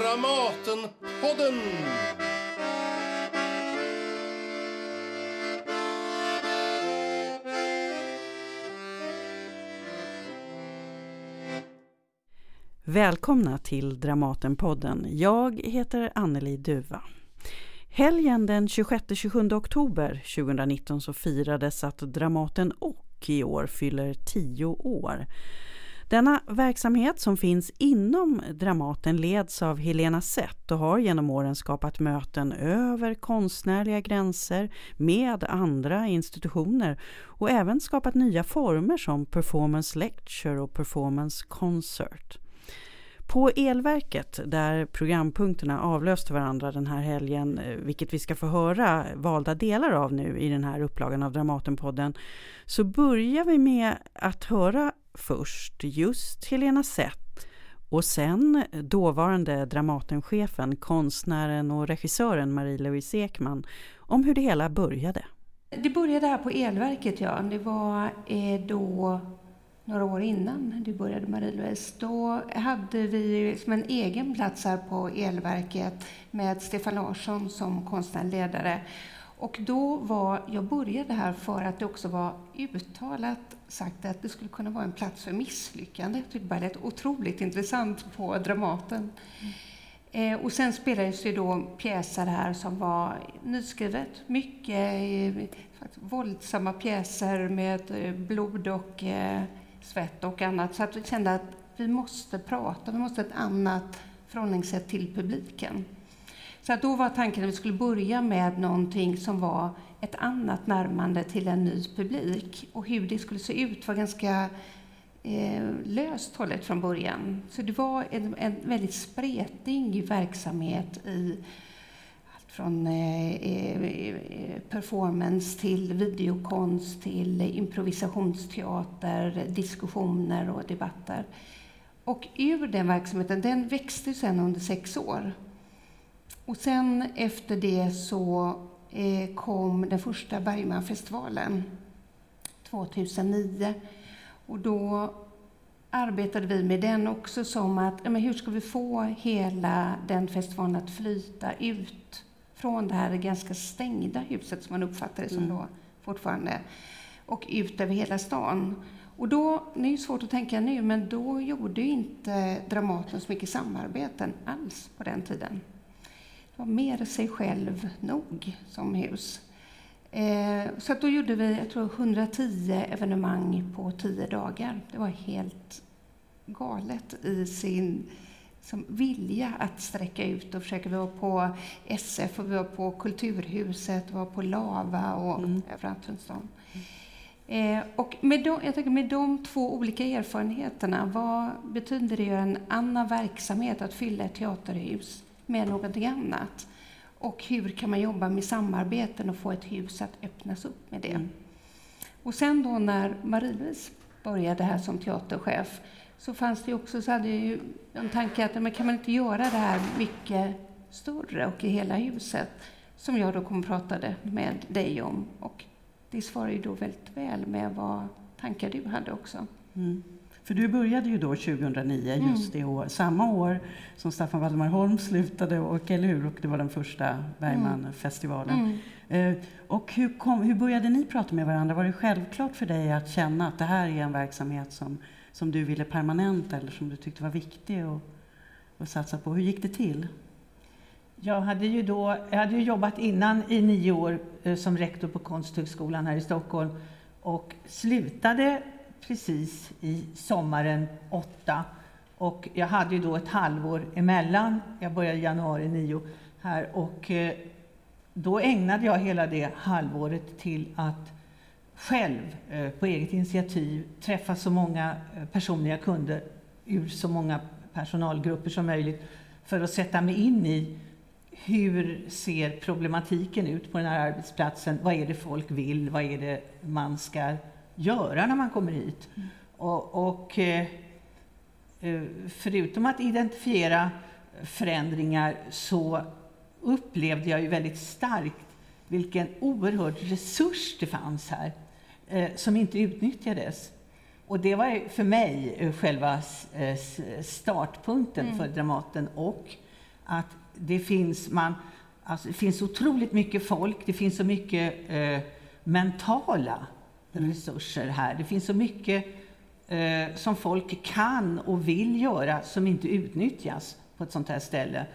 Dramatenpodden! Välkomna till Dramatenpodden. Jag heter Anneli Duva. Helgen den 26-27 oktober 2019 så firades att Dramaten och i år fyller 10 år. Denna verksamhet som finns inom Dramaten leds av Helena Sett och har genom åren skapat möten över konstnärliga gränser med andra institutioner och även skapat nya former som performance lecture och performance concert. På Elverket, där programpunkterna avlöste varandra den här helgen, eh, vilket vi ska få höra valda delar av nu i den här upplagan av Dramatenpodden, så börjar vi med att höra först just Helena Sett och sen dåvarande Dramatenchefen, konstnären och regissören Marie-Louise Ekman om hur det hela började. Det började här på Elverket, ja. Det var eh, då några år innan du började Marie-Louise. Då hade vi som en egen plats här på Elverket med Stefan Larsson som konstnärlig ledare. Och då var, jag började här för att det också var uttalat sagt att det skulle kunna vara en plats för misslyckande. Jag tyckte det lät otroligt intressant på Dramaten. Mm. Eh, och sen spelades det då pjäser här som var nyskrivet. Mycket eh, våldsamma pjäser med eh, blod och eh, svett och annat. Så att vi kände att vi måste prata, vi måste ha ett annat förhållningssätt till publiken. Så då var tanken att vi skulle börja med någonting som var ett annat närmande till en ny publik. Och hur det skulle se ut var ganska eh, löst hållet från början. Så det var en, en väldigt spretig verksamhet i allt från eh, eh, performance till videokonst till improvisationsteater, diskussioner och debatter. Och ur den verksamheten, den växte sen under sex år. Och sen efter det så eh, kom den första Bergmanfestivalen 2009. Och då arbetade vi med den också som att, men hur ska vi få hela den festivalen att flyta ut från det här ganska stängda huset som man uppfattar det som mm. då fortfarande och ut över hela stan. Och då, det är svårt att tänka nu, men då gjorde inte Dramaten så mycket samarbeten alls på den tiden var mer sig själv nog som hus. Eh, så då gjorde vi jag tror 110 evenemang på 10 dagar. Det var helt galet i sin som vilja att sträcka ut och försöka. Vi var på SF och vi var på Kulturhuset, vi var på Lava och mm. överallt runt stan. Eh, och med de, jag tänker med de två olika erfarenheterna, vad betyder det att göra en annan verksamhet, att fylla ett teaterhus? Med någonting annat. Och hur kan man jobba med samarbeten och få ett hus att öppnas upp med det. Mm. Och sen då när Marie-Louise började här som teaterchef så fanns det också, så hade jag ju en tanke att men kan man inte göra det här mycket större och i hela huset? Som jag då kom och pratade med dig om. Och det svarar ju då väldigt väl med vad tankar du hade också. Mm. För du började ju då 2009, mm. just det år, samma år som Staffan Waldemar Holm slutade, och, eller hur? Och det var den första Bergmanfestivalen. Mm. Eh, och hur, kom, hur började ni prata med varandra? Var det självklart för dig att känna att det här är en verksamhet som, som du ville permanenta eller som du tyckte var viktig att, att satsa på? Hur gick det till? Jag hade ju, då, jag hade ju jobbat innan i nio år eh, som rektor på Konsthögskolan här i Stockholm och slutade precis i sommaren 8. Och jag hade ju då ett halvår emellan. Jag började i januari 9 här och eh, då ägnade jag hela det halvåret till att själv eh, på eget initiativ träffa så många eh, personer jag kunde ur så många personalgrupper som möjligt för att sätta mig in i hur ser problematiken ut på den här arbetsplatsen? Vad är det folk vill? Vad är det man ska göra när man kommer hit. Mm. Och, och eh, eh, förutom att identifiera förändringar så upplevde jag ju väldigt starkt vilken oerhörd resurs det fanns här eh, som inte utnyttjades. Och det var för mig själva startpunkten mm. för Dramaten och att det finns, man, alltså det finns otroligt mycket folk, det finns så mycket eh, mentala resurser här. Det finns så mycket eh, som folk kan och vill göra som inte utnyttjas på ett sånt här ställe.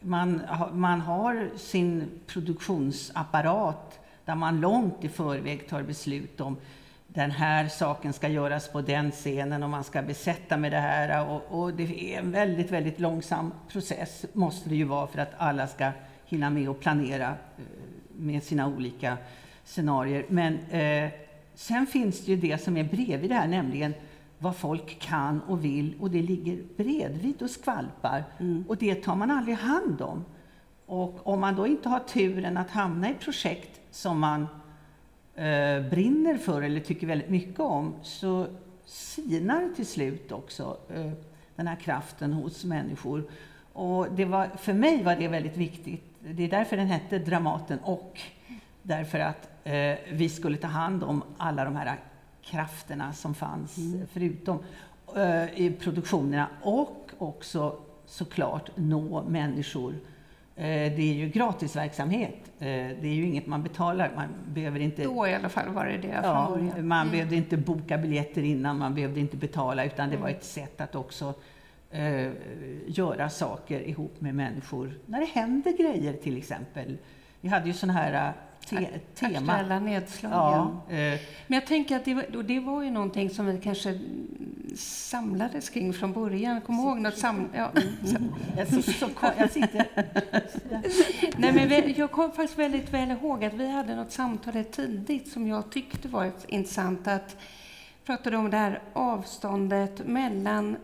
Man, man har sin produktionsapparat där man långt i förväg tar beslut om den här saken ska göras på den scenen och man ska besätta med det här. Och, och, det är en väldigt, väldigt långsam process, måste det ju vara, för att alla ska hinna med att planera eh, med sina olika scenarier. Men eh, sen finns det ju det som är bredvid det här, nämligen vad folk kan och vill och det ligger bredvid och skvalpar. Mm. Och det tar man aldrig hand om. Och om man då inte har turen att hamna i projekt som man eh, brinner för eller tycker väldigt mycket om så sinar till slut också eh, den här kraften hos människor. Och det var, för mig var det väldigt viktigt. Det är därför den hette Dramaten och därför att eh, vi skulle ta hand om alla de här krafterna som fanns mm. förutom eh, i produktionerna och också såklart nå människor Eh, det är ju gratisverksamhet. Eh, det är ju inget man betalar. Man behöver inte... Då i alla fall var det det ja, Man mm. behövde inte boka biljetter innan, man behövde inte betala, utan det var mm. ett sätt att också eh, göra saker ihop med människor. När det händer grejer till exempel. Vi hade ju sådana här te tema. Aktuella nedslag. Ja. Men jag tänker att det var, det var ju någonting som vi kanske samlades kring från början. Kom ihåg något sam... Ja, mm. jag, sitter, jag sitter... Nej, men jag kommer faktiskt väldigt väl ihåg att vi hade något samtal tidigt som jag tyckte var intressant. Att pratade om det här avståndet mellan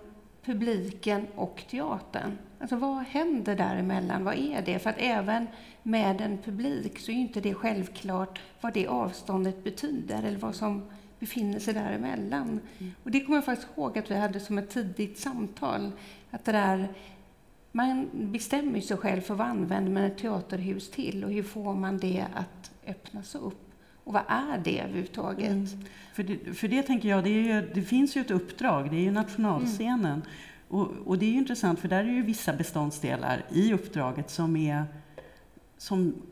publiken och teatern. Alltså vad händer däremellan? Vad är det? För att även med en publik så är inte det självklart vad det avståndet betyder eller vad som befinner sig däremellan. Mm. Och det kommer jag faktiskt ihåg att vi hade som ett tidigt samtal. Att det där, man bestämmer sig själv för vad använder man ett teaterhus till och hur får man det att öppnas upp? Och vad är det överhuvudtaget? Mm. För, det, för det tänker jag, det, ju, det, finns ju ett uppdrag, det är ju nationalscenen. Mm. Och, och, det är ju intressant för där är ju vissa beståndsdelar i uppdraget som är, som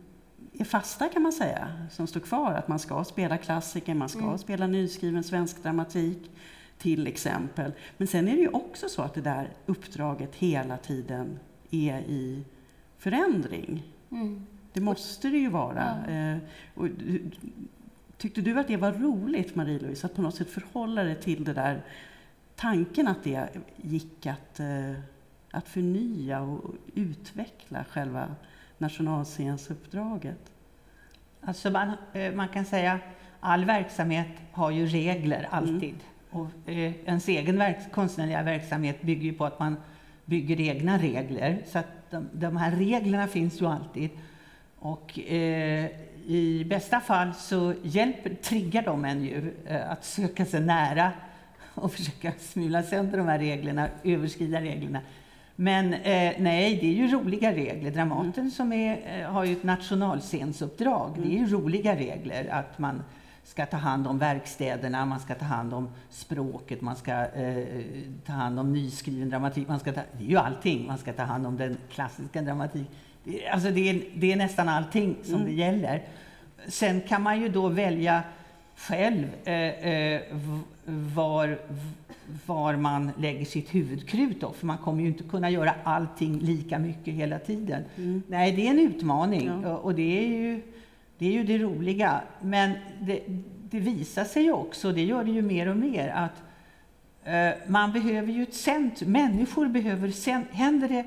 är fasta kan man säga, som står kvar. Att man ska spela klassiker, man ska mm. spela nyskriven svensk dramatik till exempel. Men sen är det ju också så att det där uppdraget hela tiden är i förändring. Mm. Det måste det ju vara. Ja. Eh, och, tyckte du att det var roligt, Marie-Louise, att på något sätt förhålla dig till det där tanken att det gick att, eh, att förnya och utveckla själva nationalscensuppdraget? Alltså man, eh, man kan säga all verksamhet har ju regler alltid. Mm. Och eh, ens egen verk, konstnärliga verksamhet bygger ju på att man bygger egna regler. Så att de, de här reglerna finns ju alltid. Och eh, i bästa fall så hjälper, triggar de en ju eh, att söka sig nära och försöka smula sönder de här reglerna, överskrida reglerna. Men eh, nej, det är ju roliga regler. Dramaten mm. som är, eh, har ju ett nationalscensuppdrag. Mm. Det är ju roliga regler att man ska ta hand om verkstäderna, man ska ta hand om språket, man ska eh, ta hand om nyskriven dramatik. Man ska ta, det är ju allting. Man ska ta hand om den klassiska dramatiken. Alltså det är, det är nästan allting som mm. det gäller. Sen kan man ju då välja själv eh, eh, var, var man lägger sitt huvudkrut då, för man kommer ju inte kunna göra allting lika mycket hela tiden. Mm. Nej, det är en utmaning ja. och det är, ju, det är ju det roliga. Men det, det visar sig ju också, det gör det ju mer och mer, att eh, man behöver ju ett centrum. Människor behöver, händer det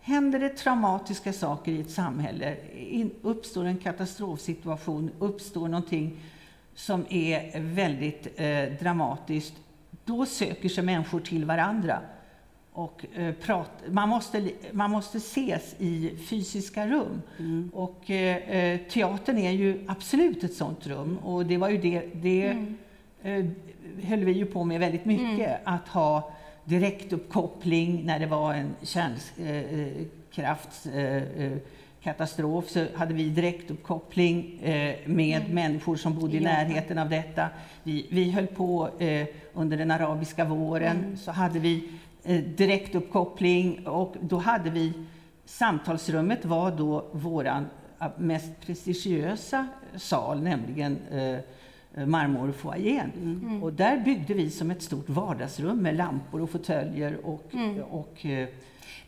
Händer det traumatiska saker i ett samhälle, in, uppstår en katastrofsituation, uppstår någonting som är väldigt eh, dramatiskt, då söker sig människor till varandra. Och, eh, prat, man, måste, man måste ses i fysiska rum. Mm. Och eh, eh, teatern är ju absolut ett sånt rum. Och det var ju det, det mm. eh, höll vi ju på med väldigt mycket. Mm. Att ha direktuppkoppling när det var en kärnkraft eh, eh, katastrof så hade vi direktuppkoppling eh, med mm. människor som bodde i närheten av detta. Vi, vi höll på eh, under den arabiska våren, mm. så hade vi eh, direktuppkoppling och då hade vi samtalsrummet var då våran mest prestigiösa sal, nämligen marmorfoajén. Mm. Och där byggde vi som ett stort vardagsrum med lampor och fåtöljer och, mm. och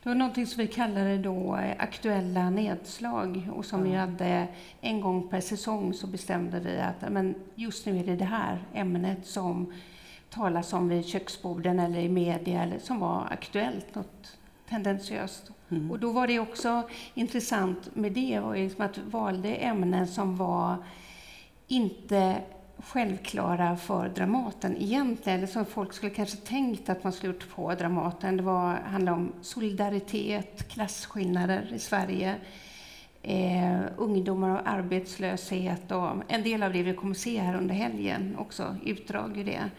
det var någonting som vi kallade då eh, aktuella nedslag och som mm. vi hade en gång per säsong så bestämde vi att men just nu är det det här ämnet som talas om vid köksborden eller i media eller som var aktuellt, något tendensiöst. Mm. Och då var det också intressant med det var liksom att vi valde ämnen som var inte självklara för Dramaten egentligen, eller som folk skulle kanske tänkt att man skulle gjort på Dramaten. Det var, handlade om solidaritet, klasskillnader i Sverige, eh, ungdomar och arbetslöshet och en del av det vi kommer se här under helgen också, utdrag ur det.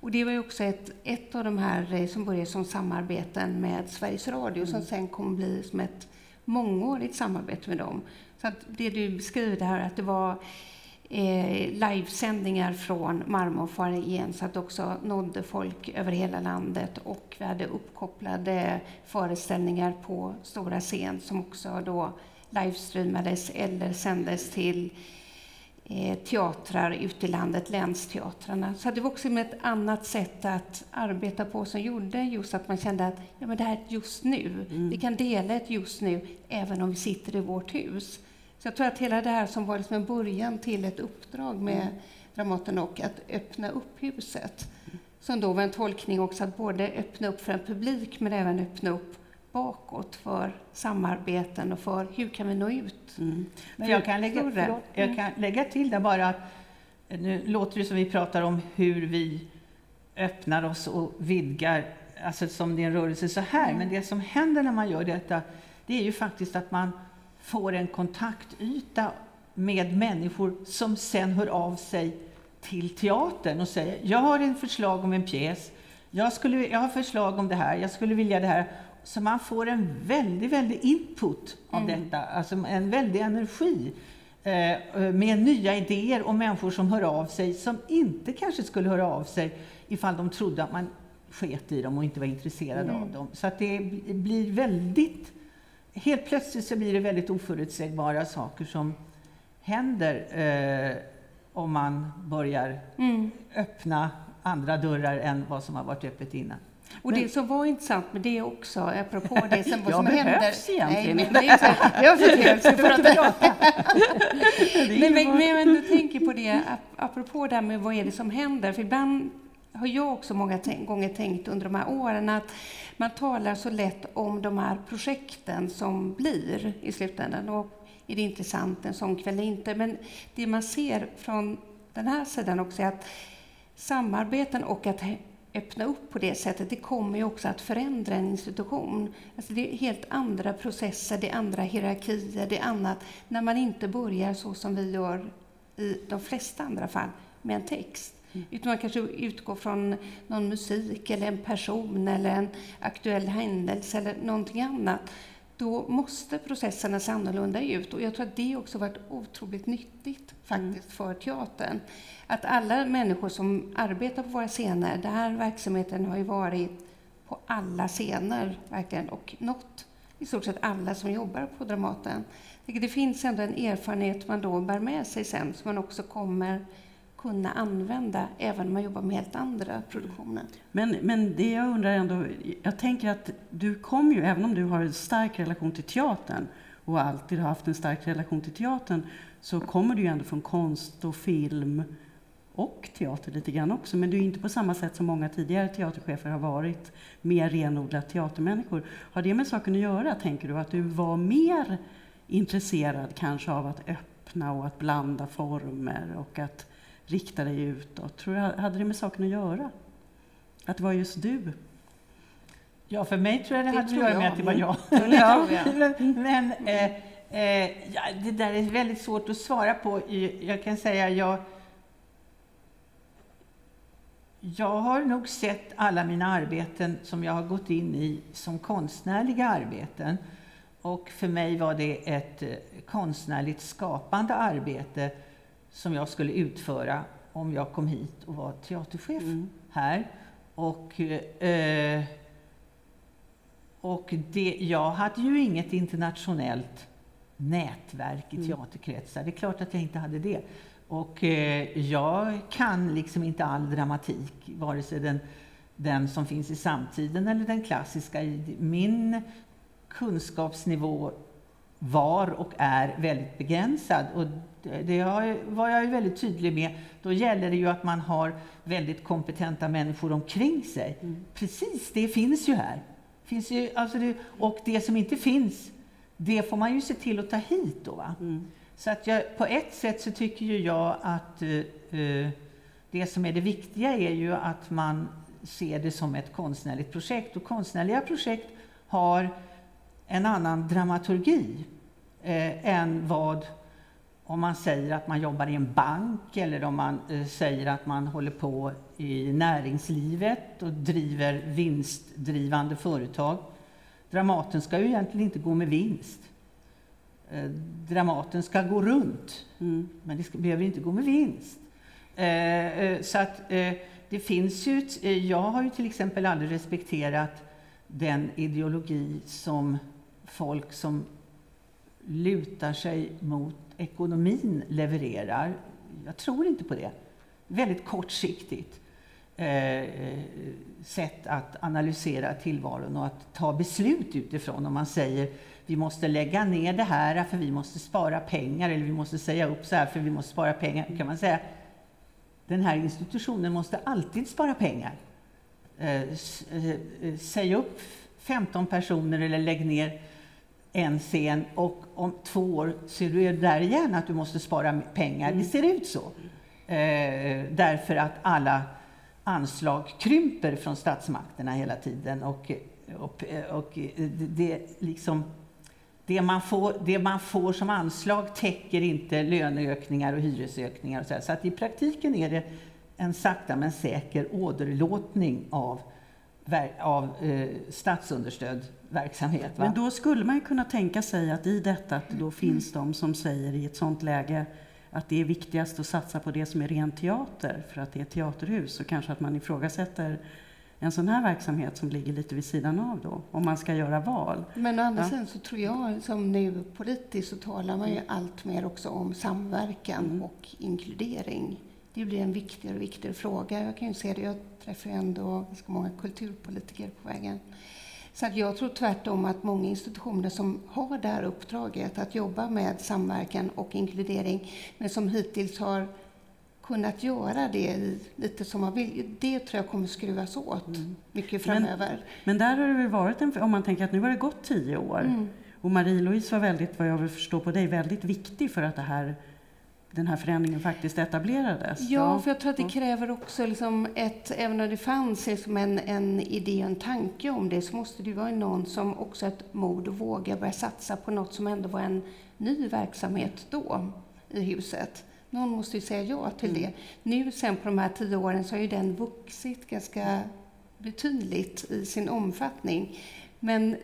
Och det var ju också ett, ett av de här eh, som började som samarbeten med Sveriges Radio, mm. som sen kommer bli som ett mångårigt samarbete med dem. Så att det du beskriver här, att det var eh, livesändningar från Marmorfoajén så att också nådde folk över hela landet och vi hade uppkopplade föreställningar på stora scen som också då livestreamades eller sändes till eh, teatrar ute i landet, länsteatrarna. Så det var också ett annat sätt att arbeta på som gjorde just att man kände att ja, men det här är just nu. Mm. Vi kan dela ett just nu även om vi sitter i vårt hus. Så jag tror att hela det här som var liksom en början till ett uppdrag med mm. Dramaten och att öppna upp huset, som då var en tolkning också att både öppna upp för en publik men även öppna upp bakåt för samarbeten och för hur kan vi nå ut? Mm. Men jag kan, lägga, förlåt, jag mm. kan lägga till där bara att nu låter det som vi pratar om hur vi öppnar oss och vidgar, alltså som det är en rörelse så här, mm. men det som händer när man gör detta, det är ju faktiskt att man får en kontaktyta med människor som sen hör av sig till teatern och säger jag har en förslag om en pjäs, jag, skulle, jag har förslag om det här, jag skulle vilja det här. Så man får en väldig, väldig input av mm. detta, alltså en väldig energi eh, med nya idéer och människor som hör av sig som inte kanske skulle höra av sig ifall de trodde att man sket i dem och inte var intresserad mm. av dem. Så att det blir väldigt helt plötsligt så blir det väldigt oförutsägbara saker som händer eh, om man börjar mm. öppna andra dörrar än vad som har varit öppet innan. Och det som var intressant med det också, apropå det som, vad som händer... Jag behövs egentligen men, jag förtrevs för att prata. men, men, men du tänker på det, apropå det här med vad är det som händer, för ibland har jag också många gånger tänkt under de här åren att man talar så lätt om de här projekten som blir i slutändan. Och är det intressant en sån kväll eller inte? Men det man ser från den här sidan också är att samarbeten och att öppna upp på det sättet, det kommer ju också att förändra en institution. Alltså det är helt andra processer, det är andra hierarkier, det är annat när man inte börjar så som vi gör i de flesta andra fall med en text. Utan man kanske utgår från någon musik eller en person eller en aktuell händelse eller någonting annat. Då måste processerna se annorlunda ut. Och jag tror att det också varit otroligt nyttigt faktiskt mm. för teatern. Att alla människor som arbetar på våra scener, den här verksamheten har ju varit på alla scener verkligen och nått i stort sett alla som jobbar på Dramaten. Det finns ändå en erfarenhet man då bär med sig sen som man också kommer kunna använda även om man jobbar med helt andra produktioner. Men, men det jag undrar ändå, jag tänker att du kom ju, även om du har en stark relation till teatern och alltid har haft en stark relation till teatern, så kommer du ju ändå från konst och film och teater lite grann också. Men du är inte på samma sätt som många tidigare teaterchefer har varit, mer renodlat teatermänniskor. Har det med saken att göra, tänker du? Att du var mer intresserad kanske av att öppna och att blanda former och att rikta dig utåt? Tror du, hade det med saken att göra? Att det var just du? Ja, för mig tror jag det, det hade att göra med att det var jag. ja. men, men eh, eh, ja, det där är väldigt svårt att svara på. Jag kan säga jag jag har nog sett alla mina arbeten som jag har gått in i som konstnärliga arbeten. Och för mig var det ett eh, konstnärligt skapande arbete som jag skulle utföra om jag kom hit och var teaterchef mm. här. Och, eh, och det, jag hade ju inget internationellt nätverk i teaterkretsar. Det är klart att jag inte hade det. Och eh, jag kan liksom inte all dramatik, vare sig den, den som finns i samtiden eller den klassiska. Min kunskapsnivå var och är väldigt begränsad. Och det, det var jag ju väldigt tydlig med. Då gäller det ju att man har väldigt kompetenta människor omkring sig. Mm. Precis, det finns ju här. Finns ju, alltså det, och det som inte finns, det får man ju se till att ta hit. Då, mm. Så att jag, på ett sätt så tycker ju jag att uh, det som är det viktiga är ju att man ser det som ett konstnärligt projekt. Och konstnärliga projekt har en annan dramaturgi eh, än vad om man säger att man jobbar i en bank eller om man eh, säger att man håller på i näringslivet och driver vinstdrivande företag. Dramaten ska ju egentligen inte gå med vinst. Eh, Dramaten ska gå runt, mm. men det ska, behöver inte gå med vinst. Eh, så att det finns ju, jag har ju till exempel aldrig respekterat den ideologi som folk som lutar sig mot ekonomin levererar. Jag tror inte på det. Väldigt kortsiktigt eh, eh, sätt att analysera tillvaron och att ta beslut utifrån. Om man säger vi måste lägga ner det här för vi måste spara pengar eller vi måste säga upp så här för vi måste spara pengar. kan man säga den här institutionen måste alltid spara pengar. Eh, eh, eh, säg upp 15 personer eller lägg ner en scen och om två år ser du där igen att du måste spara pengar. Mm. Det ser ut så. Eh, därför att alla anslag krymper från statsmakterna hela tiden. Och, och, och det, liksom, det, man får, det man får som anslag täcker inte löneökningar och hyresökningar. Och så, så att i praktiken är det en sakta men säker åderlåtning av, av eh, statsunderstödd verksamhet. Va? Men då skulle man ju kunna tänka sig att i detta att då finns mm. de som säger i ett sådant läge att det är viktigast att satsa på det som är ren teater för att det är teaterhus och kanske att man ifrågasätter en sån här verksamhet som ligger lite vid sidan av då, om man ska göra val. Men å andra ja. sidan så tror jag, som nu politiskt, så talar man ju allt mer också om samverkan mm. och inkludering. Det blir en viktigare och viktigare fråga. Jag kan ju se det, jag träffar ju ändå ganska många kulturpolitiker på vägen. Så att jag tror tvärtom att många institutioner som har det här uppdraget att jobba med samverkan och inkludering, men som hittills har kunnat göra det lite som man vill, det tror jag kommer skruvas åt mm. mycket framöver. Men, men, där har det väl varit en, om man tänker att nu har det gått tio år, mm. och Marie-Louise var väldigt, vad jag vill förstå på dig, väldigt viktig för att det här den här förändringen faktiskt etablerades. Ja, för jag tror att det kräver också, liksom ett, även om det fanns liksom en, en idé och en tanke om det, så måste det vara någon som också har ett mod och vågar börja satsa på något som ändå var en ny verksamhet då i huset. Någon måste ju säga ja till mm. det. Nu sen på de här tio åren så har ju den vuxit ganska betydligt i sin omfattning. Men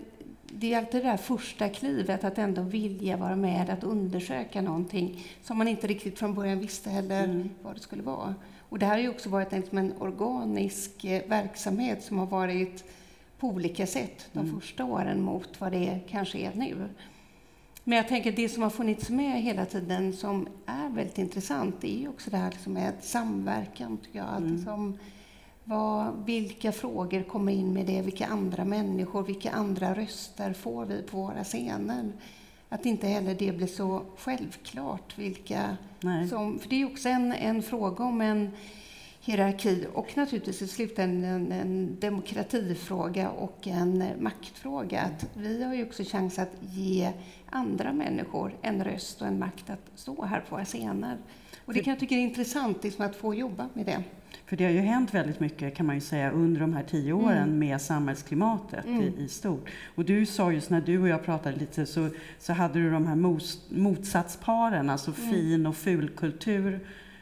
det är alltid det där första klivet, att ändå vilja vara med, att undersöka någonting som man inte riktigt från början visste heller mm. vad det skulle vara. Och det här har ju också varit en, liksom en organisk eh, verksamhet som har varit på olika sätt de mm. första åren mot vad det kanske är nu. Men jag tänker det som har funnits med hela tiden som är väldigt intressant, det är ju också det här liksom med samverkan, tycker jag. Mm. Som, vad, vilka frågor kommer in med det? Vilka andra människor, vilka andra röster får vi på våra scener? Att inte heller det blir så självklart vilka som... För det är också en, en fråga om en hierarki och naturligtvis i slutändan en, en demokratifråga och en maktfråga. Att vi har ju också chans att ge andra människor en röst och en makt att stå här på våra scener. Och det kan jag tycka är intressant liksom att få jobba med det. För det har ju hänt väldigt mycket kan man ju säga under de här tio åren mm. med samhällsklimatet mm. i, i, stort. Och du sa just när du och jag pratade lite så, så hade du de här mos, motsatsparen, alltså mm. fin och fulkultur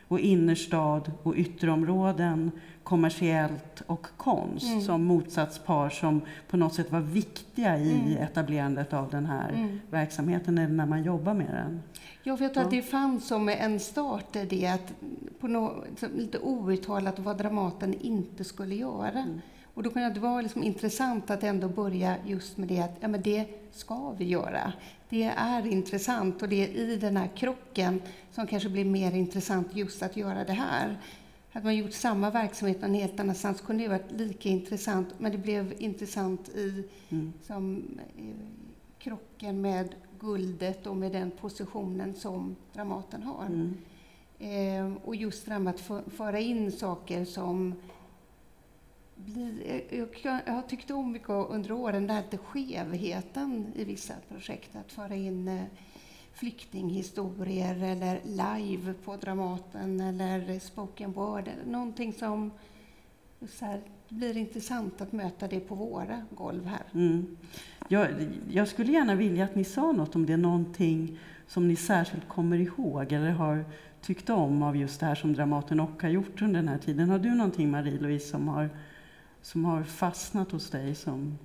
och innerstad och ytterområden, kommersiellt och konst mm. som motsatspar som på något sätt var viktiga i mm. etablerandet av den här mm. verksamheten eller när man jobbar med den. Ja, för jag tror ja. att det fanns som en start det att på något, lite outtalat vad Dramaten inte skulle göra. Mm. Och då kunde det vara liksom intressant att ändå börja just med det att ja, men det ska vi göra. Det är intressant och det är i den här krocken som kanske blir mer intressant just att göra det här. Hade man gjort samma verksamhet någon helt annanstans kunde det varit lika intressant, men det blev intressant i mm. som, eh, krocken med guldet och med den positionen som Dramaten har. Mm. Eh, och just det här med att föra in saker som blir, eh, jag, jag har tyckt om mycket under åren, den här skevheten i vissa projekt, att föra in eh, flyktinghistorier eller live på Dramaten eller spoken word, eller någonting som så här, det blir intressant att möta det på våra golv här. Mm. Jag, jag, skulle gärna vilja att ni sa något om det är någonting som ni särskilt kommer ihåg eller har tyckt om av just det här som Dramaten och har gjort under den här tiden. Har du någonting Marie-Louise som har, som har fastnat hos dig? Som...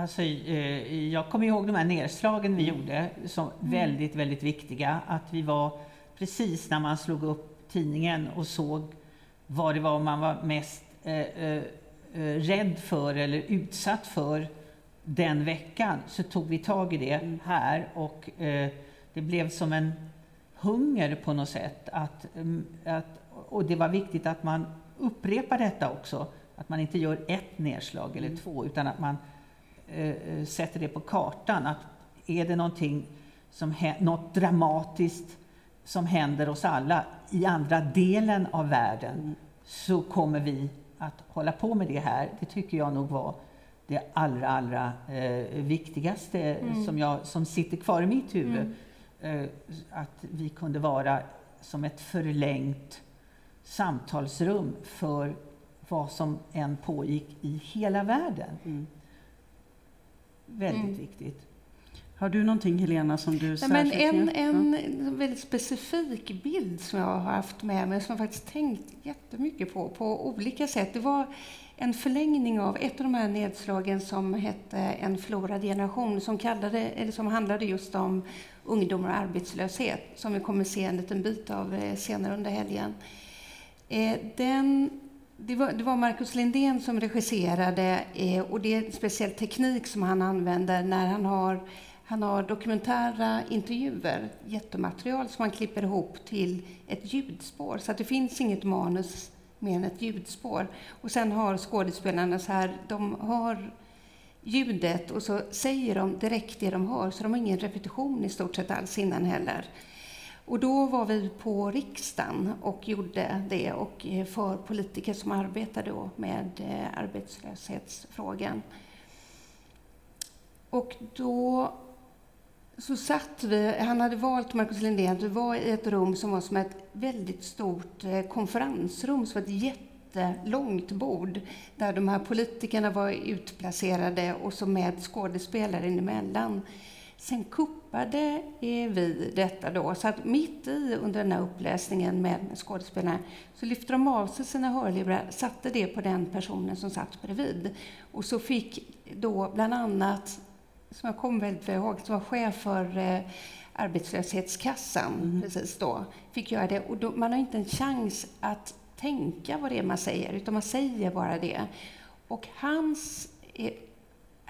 Alltså, eh, jag kommer ihåg de här nedslagen vi gjorde som mm. väldigt, väldigt viktiga. Att vi var precis när man slog upp tidningen och såg vad det var man var mest eh, eh, eh, rädd för eller utsatt för den veckan, så tog vi tag i det mm. här och eh, det blev som en hunger på något sätt. Att, mm, att, och det var viktigt att man upprepar detta också, att man inte gör ett nedslag eller mm. två, utan att man eh, eh, sätter det på kartan. Att är det någonting som, något dramatiskt som händer oss alla i andra delen av världen, mm. så kommer vi att hålla på med det här. Det tycker jag nog var det allra, allra eh, viktigaste mm. som, jag, som sitter kvar i mitt huvud. Mm. Eh, att vi kunde vara som ett förlängt samtalsrum för vad som än pågick i hela världen. Väldigt mm. viktigt. Har du någonting Helena som du särskilt men en, en väldigt specifik bild som jag har haft med mig som jag faktiskt tänkt jättemycket på, på olika sätt. Det var en förlängning av ett av de här nedslagen som hette En förlorad generation som, kallade, eller som handlade just om ungdomar och arbetslöshet som vi kommer se en liten bit av eh, senare under helgen. Eh, den, det, var, det var Marcus Lindén som regisserade eh, och det är en speciell teknik som han använder när han har han har dokumentära intervjuer, jättematerial som han klipper ihop till ett ljudspår. Så att det finns inget manus mer än ett ljudspår. Och sen har skådespelarna så här, de hör ljudet och så säger de direkt det de hör, så de har ingen repetition i stort sett alls innan heller. Och då var vi på riksdagen och gjorde det och eh, för politiker som arbetar då med eh, arbetslöshetsfrågan. Och då så satt vi, han hade valt Marcus Lindén, vi var i ett rum som var som ett väldigt stort eh, konferensrum, som ett jättelångt bord, där de här politikerna var utplacerade och så med skådespelare emellan. Sen kuppade vi detta då, så att mitt i under den här uppläsningen med skådespelarna så lyfte de av sig sina hörlurar, satte det på den personen som satt bredvid. Och så fick då bland annat som jag kommer väldigt väl ihåg, som var chef för eh, arbetslöshetskassan mm. precis då, fick göra det. Och då, man har inte en chans att tänka vad det är man säger, utan man säger bara det. Och hans, eh,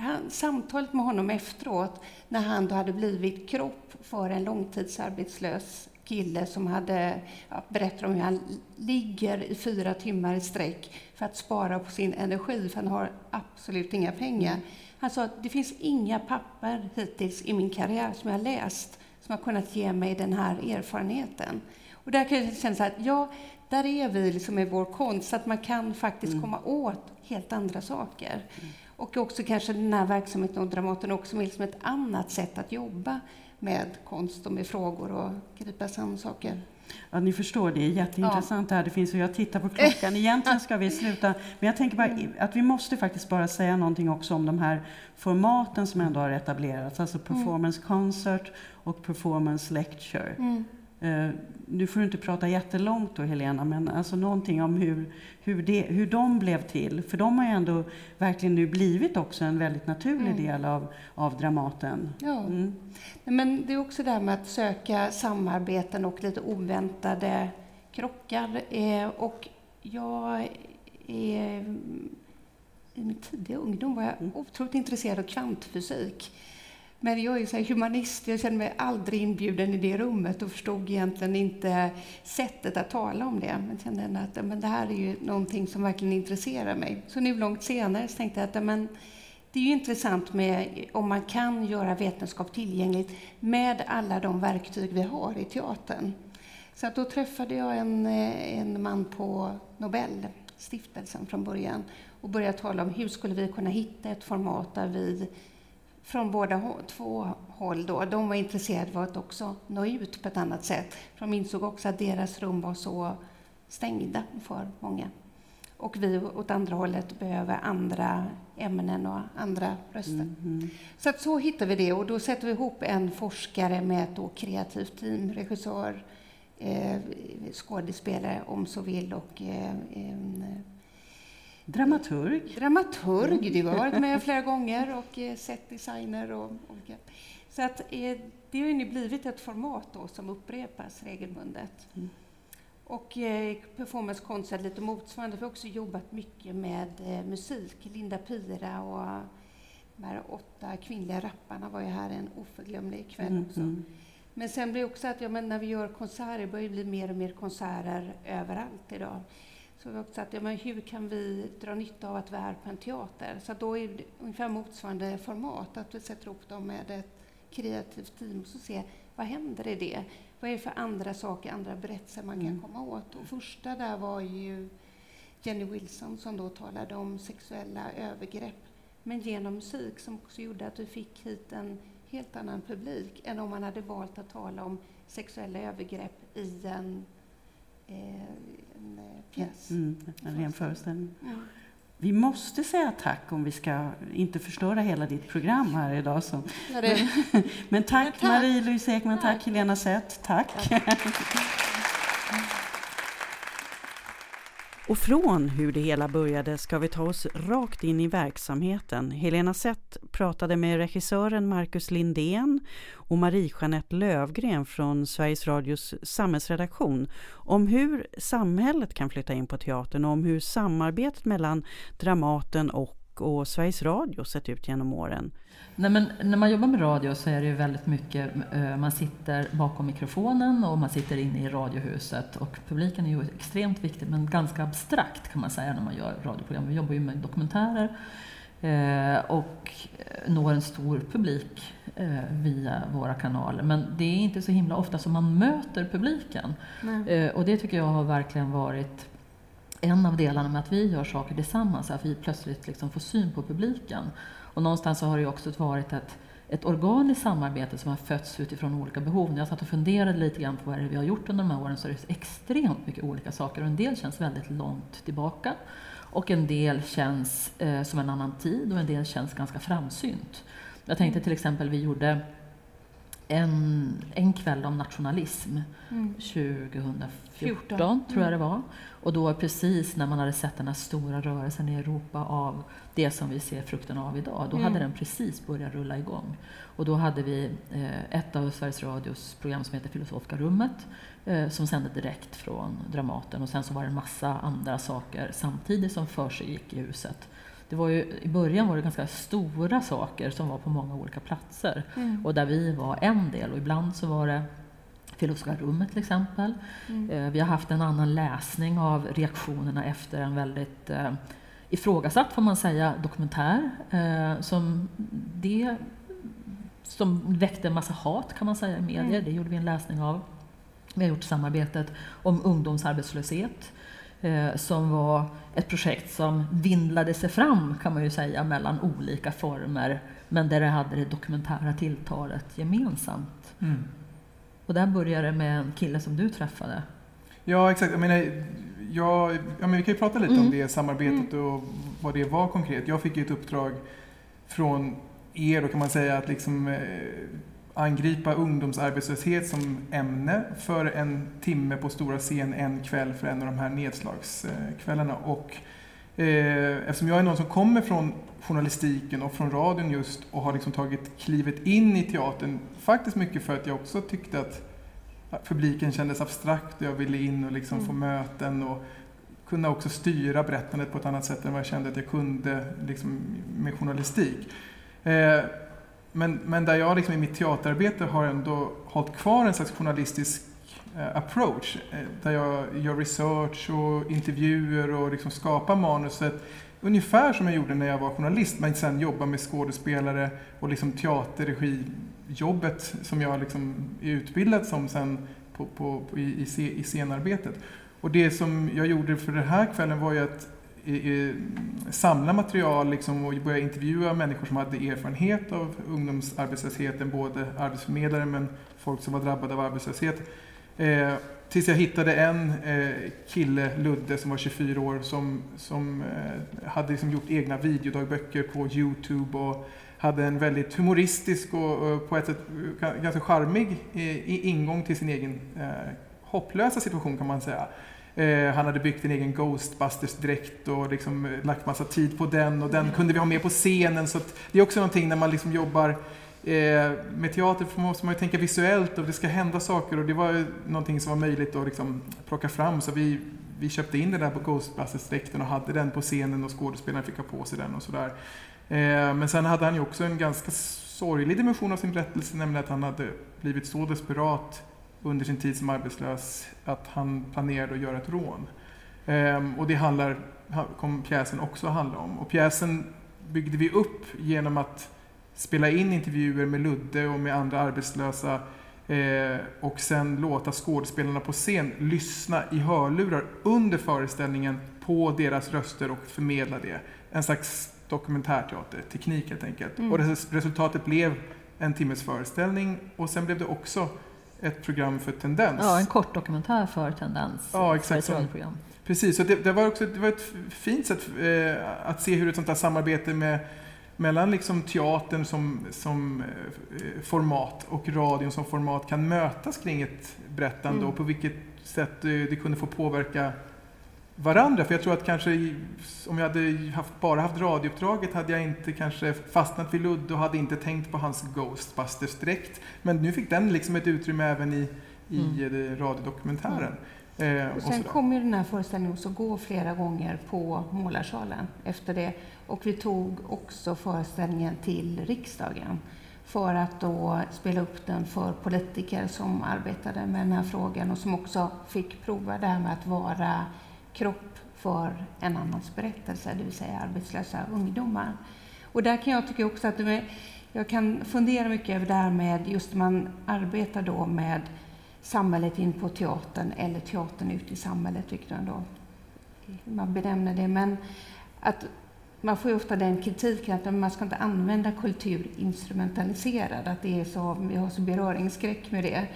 han, samtalet med honom efteråt, när han då hade blivit kropp för en långtidsarbetslös kille som hade ja, berättat om hur han ligger i fyra timmar i sträck för att spara på sin energi, för han har absolut inga pengar. Han sa att det finns inga papper hittills i min karriär som jag har läst som har kunnat ge mig den här erfarenheten. Och där kan jag känna så här, ja, där är vi liksom med vår konst, att man kan faktiskt mm. komma åt helt andra saker. Mm. Och också kanske den här verksamheten och Dramaten också med liksom ett annat sätt att jobba med konst och med frågor och gripa sig saker. Ja, ni förstår, det är jätteintressant ja. det här. Det finns, och jag tittar på klockan. Egentligen ska vi sluta, men jag tänker bara mm. att vi måste faktiskt bara säga någonting också om de här formaten som ändå har etablerats. Alltså mm. performance concert och performance lecture. Mm. Uh, nu får du inte prata jättelångt då Helena, men alltså någonting om hur, hur, det, hur de blev till. För de har ju ändå verkligen nu blivit också en väldigt naturlig mm. del av, av Dramaten. Ja. Mm. Men det är också det här med att söka samarbeten och lite oväntade krockar. Eh, och jag är, i min tidiga ungdom var jag mm. otroligt intresserad av kvantfysik. Men jag är så humanist, jag kände mig aldrig inbjuden i det rummet och förstod egentligen inte sättet att tala om det. Men kände att men det här är ju någonting som verkligen intresserar mig. Så nu långt senare så tänkte jag att men, det är ju intressant med om man kan göra vetenskap tillgängligt med alla de verktyg vi har i teatern. Så att då träffade jag en, en man på Nobelstiftelsen från början och började tala om hur skulle vi kunna hitta ett format där vi från båda två håll. Då. De var intresserade av att också nå ut på ett annat sätt. de insåg också att deras rum var så stängda för många. Och vi åt andra hållet behöver andra ämnen och andra röster. Mm, mm. Så att så hittar vi det och då sätter vi ihop en forskare med ett då kreativt team, regissör, eh, skådespelare om så vill och eh, en Dramaturg. Dramaturg, du har varit med flera gånger och eh, sett designer och olika. Så att eh, det har ju blivit ett format då som upprepas regelbundet. Mm. Och eh, performancekonst är lite motsvarande. Vi har också jobbat mycket med eh, musik. Linda Pira och de här åtta kvinnliga rapparna var ju här en oförglömlig kväll mm, också. Mm. Men sen blir det också att ja, men när vi gör konserter börjar det bli mer och mer konserter överallt idag. Så vi har också sagt, ja, men hur kan vi dra nytta av att vi är på en teater? Så då är det ungefär motsvarande format, att vi sätter ihop dem med ett kreativt team och så ser vad händer i det? Vad är det för andra saker, andra berättelser man kan mm. komma åt? Och första där var ju Jenny Wilson som då talade om sexuella övergrepp, men genom musik som också gjorde att vi fick hit en helt annan publik än om man hade valt att tala om sexuella övergrepp i en en eh, pjäs. Mm, en ren föreställning. Mm. Vi måste säga tack om vi ska inte förstöra hela ditt program här idag. Så. Ja, men, men, tack, tack. Marie-Louise Ekman, tack, tack Helena Sett, tack. tack. Och från hur det hela började ska vi ta oss rakt in i verksamheten. Helena Sett pratade med regissören Marcus Lindén och Marie-Jeanette Lövgren från Sveriges Radios samhällsredaktion om hur samhället kan flytta in på teatern och om hur samarbetet mellan Dramaten och och Sveriges Radio sett ut genom åren? Nej, men när man jobbar med radio så är det ju väldigt mycket, eh, man sitter bakom mikrofonen och man sitter inne i radiohuset och publiken är ju extremt viktig men ganska abstrakt kan man säga när man gör radioprogram. Vi jobbar ju med dokumentärer eh, och når en stor publik eh, via våra kanaler. Men det är inte så himla ofta som man möter publiken. Nej. Och det tycker jag har verkligen varit en av delarna med att vi gör saker tillsammans, att vi plötsligt liksom får syn på publiken. Och någonstans så har det också varit ett, ett organiskt samarbete som har fötts utifrån olika behov. När jag satt och funderade lite grann på vad det är vi har gjort under de här åren så är det extremt mycket olika saker och en del känns väldigt långt tillbaka och en del känns eh, som en annan tid och en del känns ganska framsynt. Jag tänkte till exempel, vi gjorde en, en kväll om nationalism mm. 2014, 14. tror jag det var. Och då precis när man hade sett den här stora rörelsen i Europa av det som vi ser frukten av idag, då mm. hade den precis börjat rulla igång. Och då hade vi eh, ett av Sveriges Radios program som heter Filosofiska rummet, eh, som sände direkt från Dramaten. Och sen så var det en massa andra saker samtidigt som försiggick i huset. Det var ju, I början var det ganska stora saker som var på många olika platser mm. och där vi var en del och ibland så var det Filosofiska rummet till exempel. Mm. Eh, vi har haft en annan läsning av reaktionerna efter en väldigt eh, ifrågasatt, får man säga, dokumentär. Eh, som, det, som väckte en massa hat kan man säga i medier. Mm. Det gjorde vi en läsning av. Vi har gjort samarbetet om ungdomsarbetslöshet som var ett projekt som vindlade sig fram kan man ju säga mellan olika former men där det hade det dokumentära tilltalet gemensamt. Mm. Och där började det med en kille som du träffade. Ja, exakt. Jag menar, jag, ja, men vi kan ju prata lite mm. om det samarbetet mm. och vad det var konkret. Jag fick ju ett uppdrag från er, då kan man säga, att liksom eh, angripa ungdomsarbetslöshet som ämne för en timme på stora scen en kväll för en av de här nedslagskvällarna. Och, eh, eftersom jag är någon som kommer från journalistiken och från radion just och har liksom tagit klivet in i teatern, faktiskt mycket för att jag också tyckte att publiken kändes abstrakt och jag ville in och liksom mm. få möten och kunna också styra berättandet på ett annat sätt än vad jag kände att jag kunde liksom, med journalistik. Eh, men, men där jag liksom i mitt teaterarbete har ändå hållit kvar en slags journalistisk eh, approach. Eh, där jag gör research och intervjuer och liksom skapar manuset ungefär som jag gjorde när jag var journalist men sen jobbar med skådespelare och liksom teaterregijobbet som jag liksom är utbildad som sen på, på, på i, i, scenarbetet. Och det som jag gjorde för den här kvällen var ju att samla material liksom, och börja intervjua människor som hade erfarenhet av ungdomsarbetslösheten, både arbetsförmedlare men folk som var drabbade av arbetslöshet. Eh, tills jag hittade en eh, kille, Ludde, som var 24 år, som, som eh, hade liksom gjort egna videodagböcker på Youtube och hade en väldigt humoristisk och, och på ett sätt eh, ganska charmig eh, ingång till sin egen eh, hopplösa situation kan man säga. Eh, han hade byggt en egen Ghostbusters-dräkt och liksom eh, lagt massa tid på den och den kunde vi ha med på scenen. Så det är också någonting när man liksom jobbar eh, med teater måste man ju tänka visuellt och det ska hända saker och det var ju någonting som var möjligt att liksom plocka fram. Så vi, vi köpte in den där på Ghostbusters-dräkten och hade den på scenen och skådespelarna fick ha på sig den och sådär. Eh, men sen hade han ju också en ganska sorglig dimension av sin berättelse, nämligen att han hade blivit så desperat under sin tid som arbetslös att han planerade att göra ett rån. Ehm, och det handlar, kom pjäsen också att handla om. Och pjäsen byggde vi upp genom att spela in intervjuer med Ludde och med andra arbetslösa eh, och sen låta skådespelarna på scen lyssna i hörlurar under föreställningen på deras röster och förmedla det. En slags dokumentärteater, teknik helt enkelt. Mm. Och resultatet blev en timmes föreställning och sen blev det också ett program för Tendens. Ja, en kort dokumentär för Tendens. Ja, exakt. Så. Precis, så det, det, var också det var ett fint sätt eh, att se hur ett sånt här samarbete med, mellan liksom teatern som, som eh, format och radion som format kan mötas kring ett berättande mm. och på vilket sätt det kunde få påverka varandra. För jag tror att kanske om jag hade haft, bara haft radiouppdraget hade jag inte kanske fastnat vid Ludde och hade inte tänkt på hans Ghostbusters direkt. Men nu fick den liksom ett utrymme även i, i mm. radiodokumentären. Mm. Eh, och sen kom ju den här föreställningen också gå flera gånger på Målarsalen efter det. Och vi tog också föreställningen till riksdagen för att då spela upp den för politiker som arbetade med den här frågan och som också fick prova det här med att vara kropp för en annans berättelse, det vill säga arbetslösa ungdomar. Och där kan jag tycka också att är, jag kan fundera mycket över det här med just man arbetar då med samhället in på teatern eller teatern ut i samhället, vilket man, man benämner det. Men att man får ju ofta den kritiken att man ska inte använda kultur instrumentaliserad, att det är så, vi har så beröringsskräck med det.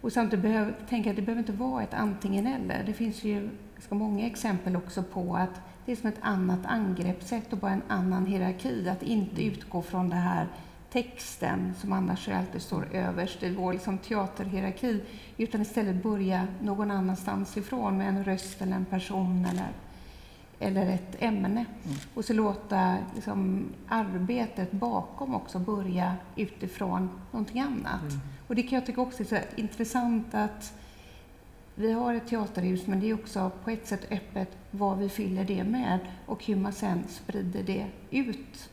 Och samtidigt behöver, tänka att det behöver inte vara ett antingen eller. Det finns ju ganska många exempel också på att det är som ett annat angreppssätt och bara en annan hierarki. Att inte utgå från den här texten som annars alltid står överst i vår liksom, teaterhierarki, utan istället börja någon annanstans ifrån med en röst eller en person eller, eller ett ämne. Mm. Och så låta liksom, arbetet bakom också börja utifrån någonting annat. Mm. Och det kan jag tycka också är så intressant att vi har ett teaterhus, men det är också på ett sätt öppet vad vi fyller det med och hur man sen sprider det ut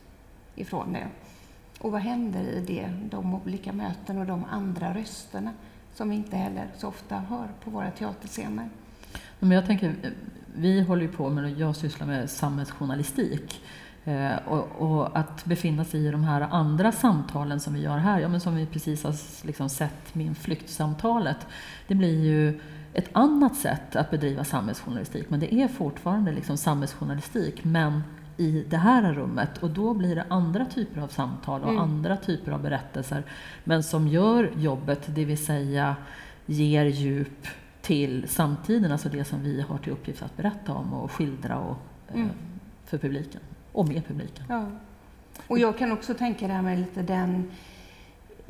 ifrån det. Och vad händer i det, de olika möten och de andra rösterna som vi inte heller så ofta hör på våra teaterscener. Men jag tänker, eh, vi håller ju på med, jag sysslar med samhällsjournalistik. Eh, och, och, att befinna sig i de här andra samtalen som vi gör här, ja, men som vi precis har liksom sett Min flyktsamtalet, det blir ju ett annat sätt att bedriva samhällsjournalistik, men det är fortfarande liksom samhällsjournalistik, men i det här rummet. Och då blir det andra typer av samtal och mm. andra typer av berättelser, men som gör jobbet, det vill säga ger djup till samtiden, alltså det som vi har till uppgift att berätta om och skildra och, eh, mm. för publiken, och med publiken. Ja. Och jag kan också tänka det här med lite den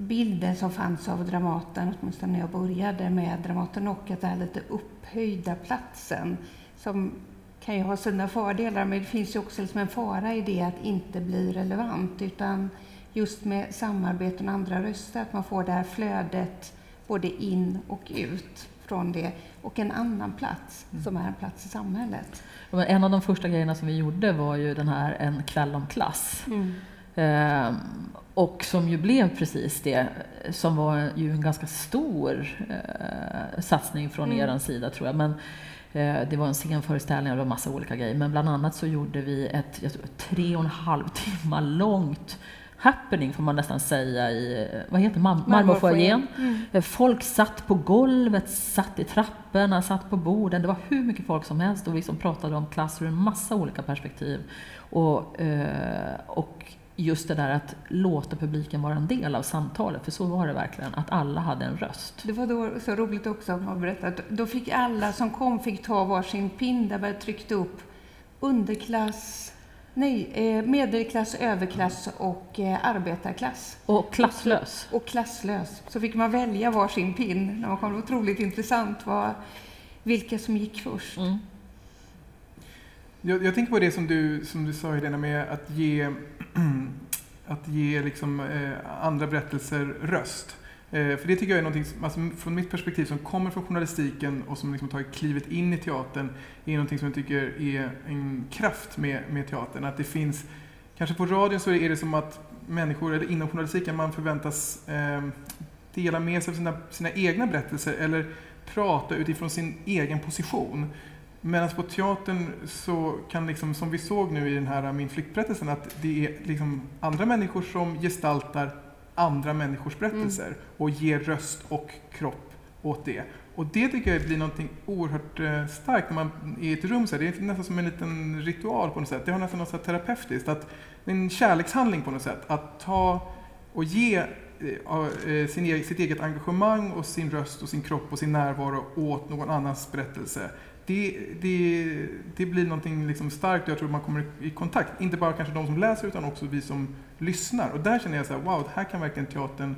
bilden som fanns av Dramaten, åtminstone när jag började med Dramaten och att det är lite upphöjda platsen som kan ju ha sina fördelar, men det finns ju också liksom en fara i det att inte bli relevant, utan just med samarbete och andra röster, att man får det här flödet både in och ut från det och en annan plats Mm. som är en plats i samhället. En av de första grejerna som vi gjorde var ju den här En kväll om klass. Ehm, och som ju blev precis det, som var ju en ganska stor eh, satsning från Mm. er sida tror jag. Men eh, det var en scenföreställning och det var massa olika grejer. Men bland annat så gjorde vi ett jag tror, tre och en halv timme långt happening får man nästan säga i, vad heter marmorfoajén. Mm. Folk satt på golvet, satt i trapporna, satt på borden. Det var hur mycket folk som helst och vi som pratade om klass ur en massa olika perspektiv. Och, eh, och just det där att låta publiken vara en del av samtalet, för så var det verkligen, att alla hade en röst. Det var då så roligt också att man berättade. Då fick alla som kom fick ta varsin pin där man tryckte upp underklass, nej, eh, medelklass, överklass och eh, arbetarklass. Och klasslös. Och klasslös. Så fick man välja varsin pin. när man kom. Det var otroligt intressant vad, vilka som gick först. Mm. Jag, jag tänker på det som du, som du sa Helena med att ge, att ge liksom, eh, andra berättelser röst. Eh, för det tycker jag är någonting, som- alltså, från mitt perspektiv, som kommer från journalistiken och som liksom tagit klivet in i teatern, är någonting som jag tycker är en kraft med, med teatern. Att det finns, kanske på radion så är det som att människor, eller inom journalistiken, man förväntas eh, dela med sig av sina, sina egna berättelser eller prata utifrån sin egen position. Medan på teatern så kan liksom, som vi såg nu i den här Min flyktberättelsen, att det är liksom andra människor som gestaltar andra människors berättelser och ger röst och kropp åt det. Och det tycker jag blir någonting oerhört eh, starkt när man är i ett rum. Så här. Det är nästan som en liten ritual på något sätt. Det har nästan något så terapeutiskt. Att, en kärlekshandling på något sätt. Att ta och ge eh, sin, e- sitt eget engagemang och sin röst och sin kropp och sin närvaro åt någon annans berättelse. Det, det, det blir någonting liksom starkt och jag tror man kommer i kontakt. Inte bara kanske de som läser utan också vi som lyssnar. Och där känner jag så här, wow, här kan verkligen teatern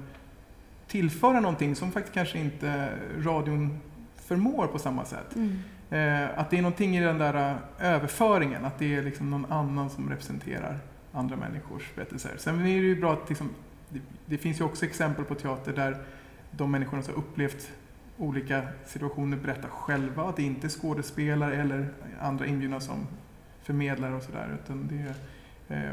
tillföra någonting som faktiskt kanske inte radion förmår på samma sätt. Mm. Eh, att det är någonting i den där eh, överföringen, att det är liksom någon annan som representerar andra människors berättelser. Sen är det ju bra att liksom, det, det finns ju också exempel på teater där de människorna som har upplevt olika situationer berättar själva, att det inte är skådespelare eller andra inbjudna som förmedlare och sådär. Utan det är, eh,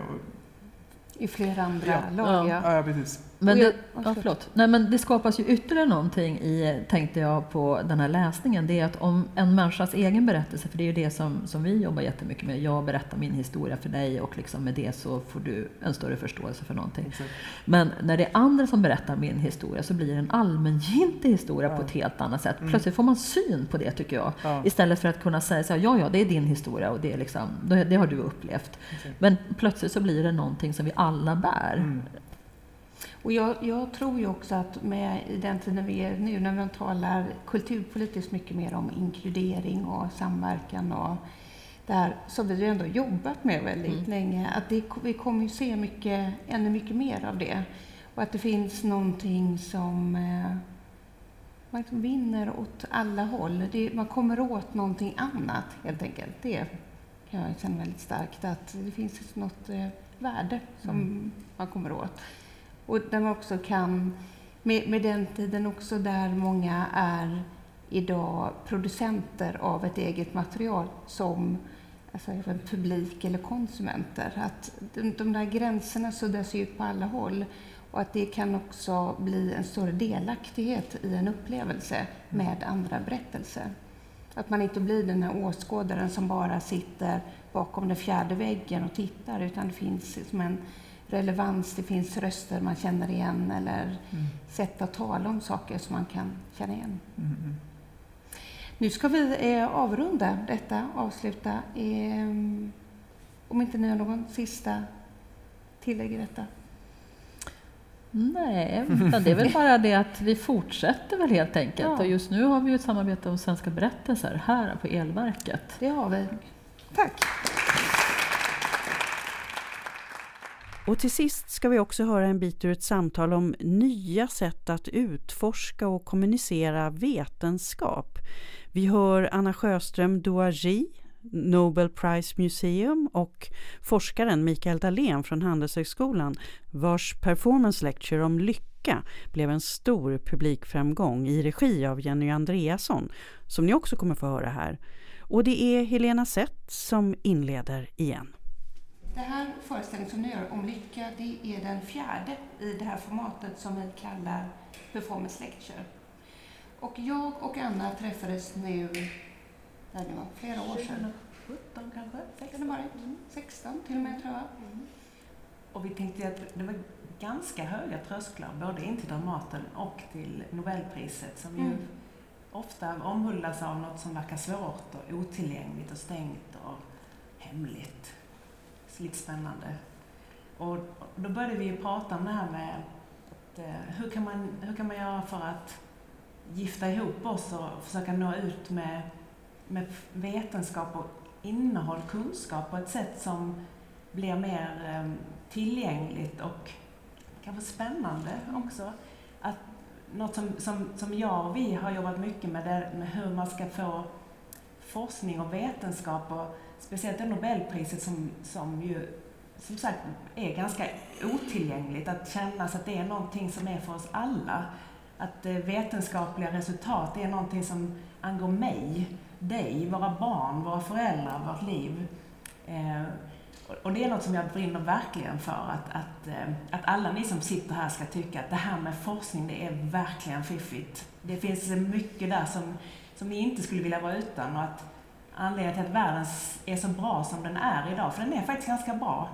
i flera andra Ja. lag, Ja. ja. precis. Men det, ja, förlåt. Nej, men det skapas ju ytterligare någonting i, tänkte jag på den här läsningen. Det är att om en människas egen berättelse, för det är ju det som, som vi jobbar jättemycket med. Jag berättar min historia för dig och liksom med det så får du en större förståelse för någonting. Exakt. Men när det är andra som berättar min historia så blir det en allmängiltig historia Ja. på ett helt annat sätt. Mm. Plötsligt får man syn på det tycker jag. Ja, Istället för att kunna säga så här, ja, ja, det är din historia och det, är liksom, det, det har du upplevt. exakt. Men plötsligt så blir det någonting som vi alla bär. Mm. Och jag, jag tror ju också att med i den tiden vi är nu, när man talar kulturpolitiskt mycket mer om inkludering och samverkan och det här som vi ändå jobbat med väldigt Mm. länge, att det, vi kommer ju se mycket, ännu mycket mer av det. Och att det finns någonting som eh, man liksom vinner åt alla håll. Det, man kommer åt någonting annat helt enkelt. Det kan jag känna väldigt starkt, att det finns något eh, värde som Mm. man kommer åt. Och där man också kan, med, med den tiden också där många är idag producenter av ett eget material som alltså, även publik eller konsumenter. Att de, de där gränserna suddas ut på alla håll och att det kan också bli en större delaktighet i en upplevelse med andra berättelser. Att man inte blir den här åskådaren som bara sitter bakom den fjärde väggen och tittar utan det finns som en relevans, det finns röster man känner igen eller Mm. sätt att tala om saker som man kan känna igen. Mm. Mm. Nu ska vi eh, avrunda detta, avsluta. Eh, om inte ni har någon sista tillägg i detta? Nej, utan det är väl bara det att vi fortsätter väl helt enkelt. Ja. Och just nu har vi ju ett samarbete om Svenska berättelser här på Elverket. Det har vi. Tack! Och till sist ska vi också höra en bit ur ett samtal om nya sätt att utforska och kommunicera vetenskap. Vi hör Anna Sjöström Douagi Nobel Prize Museum och forskaren Mikael Dahlén från Handelshögskolan vars performance lecture om lycka blev en stor publikframgång i regi av Jenny Andreasson som ni också kommer få höra här. Och det är Helena Sett som inleder igen. Det här föreställningen som ni gör om lycka, det är den fjärde i det här formatet som vi kallar performance lecture. Och jag och Anna träffades nu, där det var flera år sedan. 17 kanske? 16 var det? 16 till och med tror jag. Mm. Och vi tänkte att det var ganska höga trösklar både in till Dramaten och till Nobelpriset som ju mm. ofta omhuldas av något som verkar svårt och otillgängligt och stängt och hemligt. Lite spännande. Och då började vi prata om det här med att, eh, hur, kan man, hur kan man göra för att gifta ihop oss och försöka nå ut med, med vetenskap och innehåll, kunskap på ett sätt som blir mer eh, tillgängligt och kanske spännande också. Att något som, som, som jag och vi har jobbat mycket med, det med hur man ska få forskning och vetenskap och speciellt det Nobelpriset som, som ju som sagt är ganska otillgängligt, att känna att det är någonting som är för oss alla. Att eh, vetenskapliga resultat är någonting som angår mig, dig, våra barn, våra föräldrar, vårt liv. Eh, och det är något som jag brinner verkligen för, att, att, eh, att alla ni som sitter här ska tycka att det här med forskning, det är verkligen fiffigt. Det finns mycket där som, som ni inte skulle vilja vara utan och att anledningen till att världen är så bra som den är idag, för den är faktiskt ganska bra,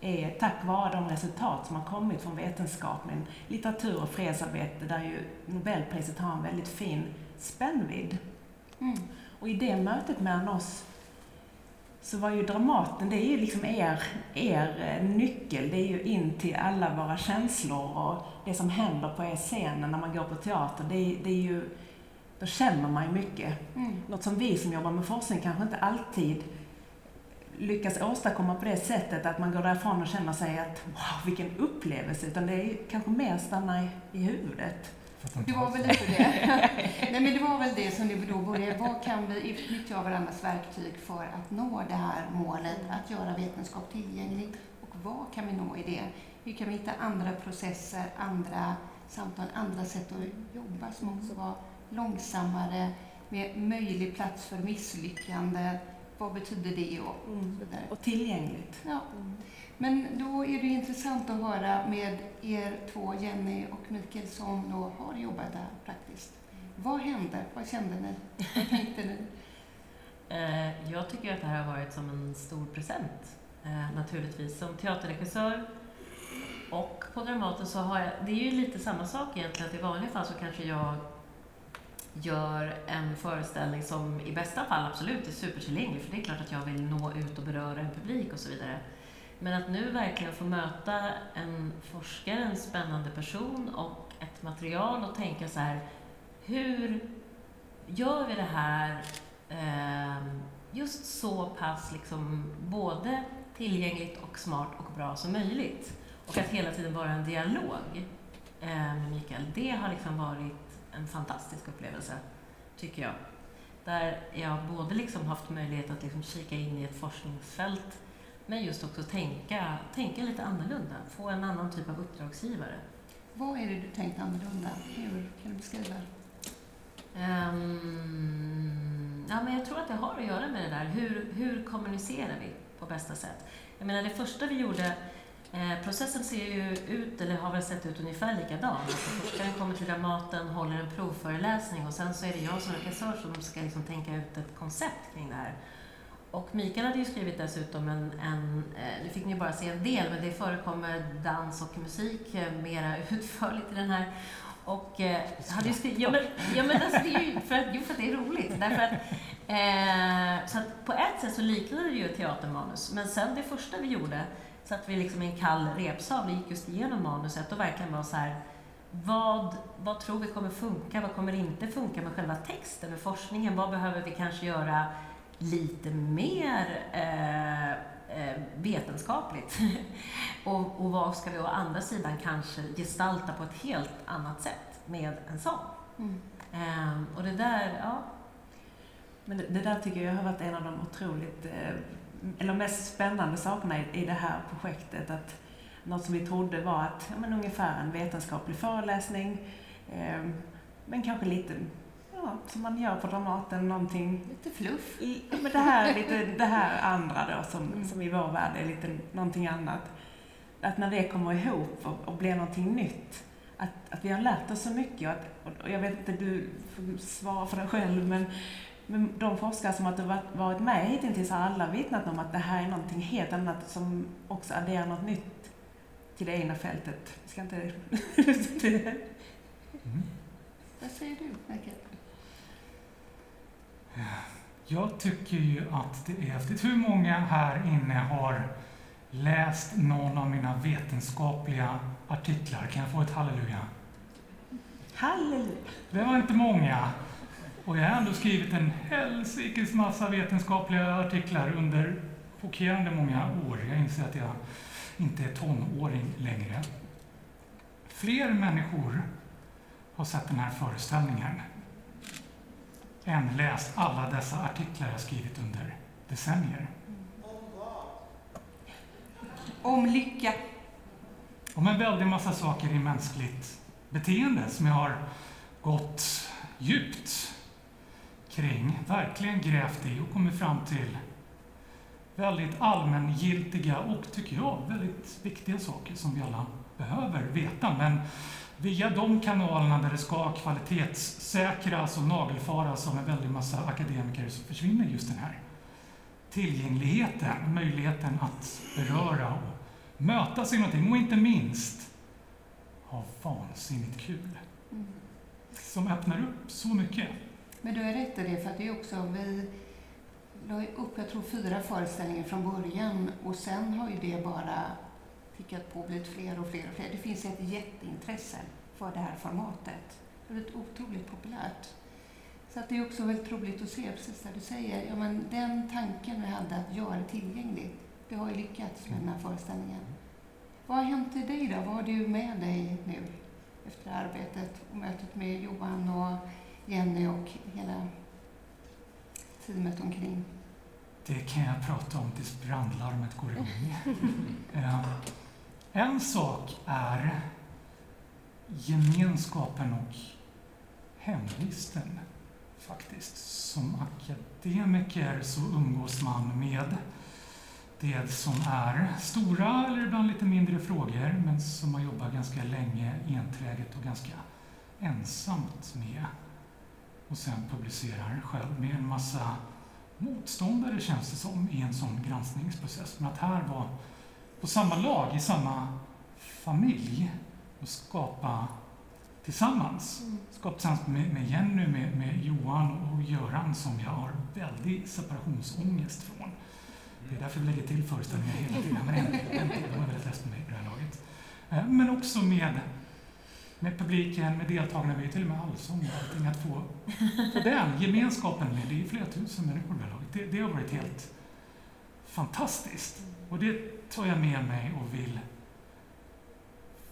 är tack vare de resultat som har kommit från vetenskapen, litteratur och fredsarbete, där ju Nobelpriset har en väldigt fin spännvidd. Mm. Och i det mötet mellan oss så var ju Dramaten, det är ju liksom er, er eh, nyckel. Det är ju in till alla våra känslor och det som händer på er scenen när man går på teater. Det det är ju, då känner man ju mycket. Mm. Något som vi som jobbar med forskning kanske inte alltid lyckas åstadkomma på det sättet att man går därifrån och känner sig att wow, vilken upplevelse, utan det är kanske mer stanna i, i huvudet. Det var väl lite det. Nej, men det var väl det som det då började. Vad kan vi utnyttja av varandras verktyg för att nå det här målet, att göra vetenskap tillgänglig? Och vad kan vi nå i det? Hur kan vi hitta andra processer, andra samtal, andra sätt att jobba som också var långsammare, med möjlig plats för misslyckande. Vad betyder det? Och, mm. och tillgängligt. Ja. Mm. Men då är det intressant att höra med er två, Jenny och Mikael, som då har jobbat där praktiskt. Vad hände? Vad kände ni? Vad tänkte ni? Eh, jag tycker att det här har varit som en stor present, eh, naturligtvis. Som teaterregissör och på Dramaten så har jag, det är ju lite samma sak egentligen, att i vanliga fall så kanske jag gör en föreställning som i bästa fall absolut är supertillgänglig, för det är klart att jag vill nå ut och beröra en publik och så vidare. Men att nu verkligen få möta en forskare, en spännande person och ett material och tänka så här, hur gör vi det här eh, just så pass liksom både tillgängligt och smart och bra som möjligt? Och att hela tiden vara en dialog eh, med Mikael, det har liksom varit en fantastisk upplevelse, tycker jag. Där jag både liksom haft möjlighet att liksom kika in i ett forskningsfält men just också tänka, tänka lite annorlunda, få en annan typ av uppdragsgivare. Vad är det du tänkt annorlunda? Hur kan du beskriva Um, ja, men jag tror att det har att göra med det där. Hur, hur kommunicerar vi på bästa sätt? Jag menar, det första vi gjorde Eh, processen ser ju ut, eller har väl sett ut ungefär likadan. Alltså forskaren kommer till Dramaten, håller en provföreläsning och sen så är det jag som regissör som ska liksom tänka ut ett koncept kring det här. Och Mikael hade ju skrivit dessutom en, en eh, nu fick ni bara se en del, men det förekommer dans och musik eh, mera utförligt i den här. Och eh, hade ju skrivit, ja men, ja, men alltså, det är ju för att, jo, för att det är roligt. Därför att, eh, så att på ett sätt så liknade det ju ett teatermanus, men sen det första vi gjorde satt vi liksom i en kall repsal och gick just igenom manuset och verkligen var så här, vad, vad tror vi kommer funka, vad kommer inte funka med själva texten, med forskningen, vad behöver vi kanske göra lite mer eh, eh, vetenskapligt? och, och vad ska vi å andra sidan kanske gestalta på ett helt annat sätt med en sång? Mm. Eh, och det där, ja. Men det, det, där tycker jag har varit en av de otroligt, eh, eller mest spännande sakerna i, i det här projektet. Att något som vi trodde var att, ja, men ungefär en vetenskaplig föreläsning, eh, men kanske lite ja, som man gör på Dramaten, någonting... Lite fluff. I, men det här, lite, det här andra då, som, mm. som i vår värld är lite någonting annat. Att när det kommer ihop och, och blir någonting nytt, att, att vi har lärt oss så mycket. Och, att, och jag vet inte, du får svara för dig själv, men, men de forskare som har varit med hittills har alla vittnat om att det här är någonting helt annat som också adderar något nytt till det egna fältet. Jag ska inte... mm. Vad säger du, Michael? Jag tycker ju att det är häftigt. Hur många här inne har läst någon av mina vetenskapliga artiklar? Kan jag få ett halleluja? Halleluja! Det var inte många. Och jag har ändå skrivit en helsikes massa vetenskapliga artiklar under chockerande många år. Jag inser att jag inte är tonåring längre. Fler människor har sett den här föreställningen än läst alla dessa artiklar jag skrivit under decennier. Om lycka. Om en väldig massa saker i mänskligt beteende som jag har gått djupt kring, verkligen grävt i och kommit fram till väldigt allmängiltiga och, tycker jag, väldigt viktiga saker som vi alla behöver veta. Men via de kanalerna där det ska kvalitetssäkras och nagelfaras av en väldig massa akademiker så försvinner just den här tillgängligheten, möjligheten att beröra och mötas i någonting och inte minst ha vansinnigt kul. Mm. Som öppnar upp så mycket. Men du har rätt i det, för att det är också, vi la upp, jag tror fyra föreställningar från början och sen har ju det bara tickat på och blivit fler och fler och fler. Det finns ett jätteintresse för det här formatet. Det har blivit otroligt populärt. Så att det är också väldigt roligt att se, precis det du säger. Ja, men den tanken vi hade att göra det tillgängligt, det har ju lyckats med den här föreställningen. Vad har hänt i dig då? Vad har du med dig nu efter arbetet och mötet med Johan och Jenny och hela teamet omkring? Det kan jag prata om tills brandlarmet går igång. Eh, en sak är gemenskapen och hemvisten faktiskt. Som akademiker så umgås man med det som är stora eller ibland lite mindre frågor men som man jobbar ganska länge enträget och ganska ensamt med. Och sen publicerar själv med en massa motståndare känns det som i en sån granskningsprocess. Men att här var på samma lag, i samma familj och skapa tillsammans. Mm. Skapa tillsammans med, med Jenny, med, med, Johan och Göran som jag har väldig separationsångest från. Det är därför vi lägger till föreställningar hela tiden. Men en, en till, de är väldigt mig i det här laget. Eh, men också med, med publiken, med deltagarna. Vi är till och med allsång och allting. Att få, få den gemenskapen med, det är ju flera tusen människor i det här laget. Det, det har varit helt fantastiskt. Och det tar jag med mig och vill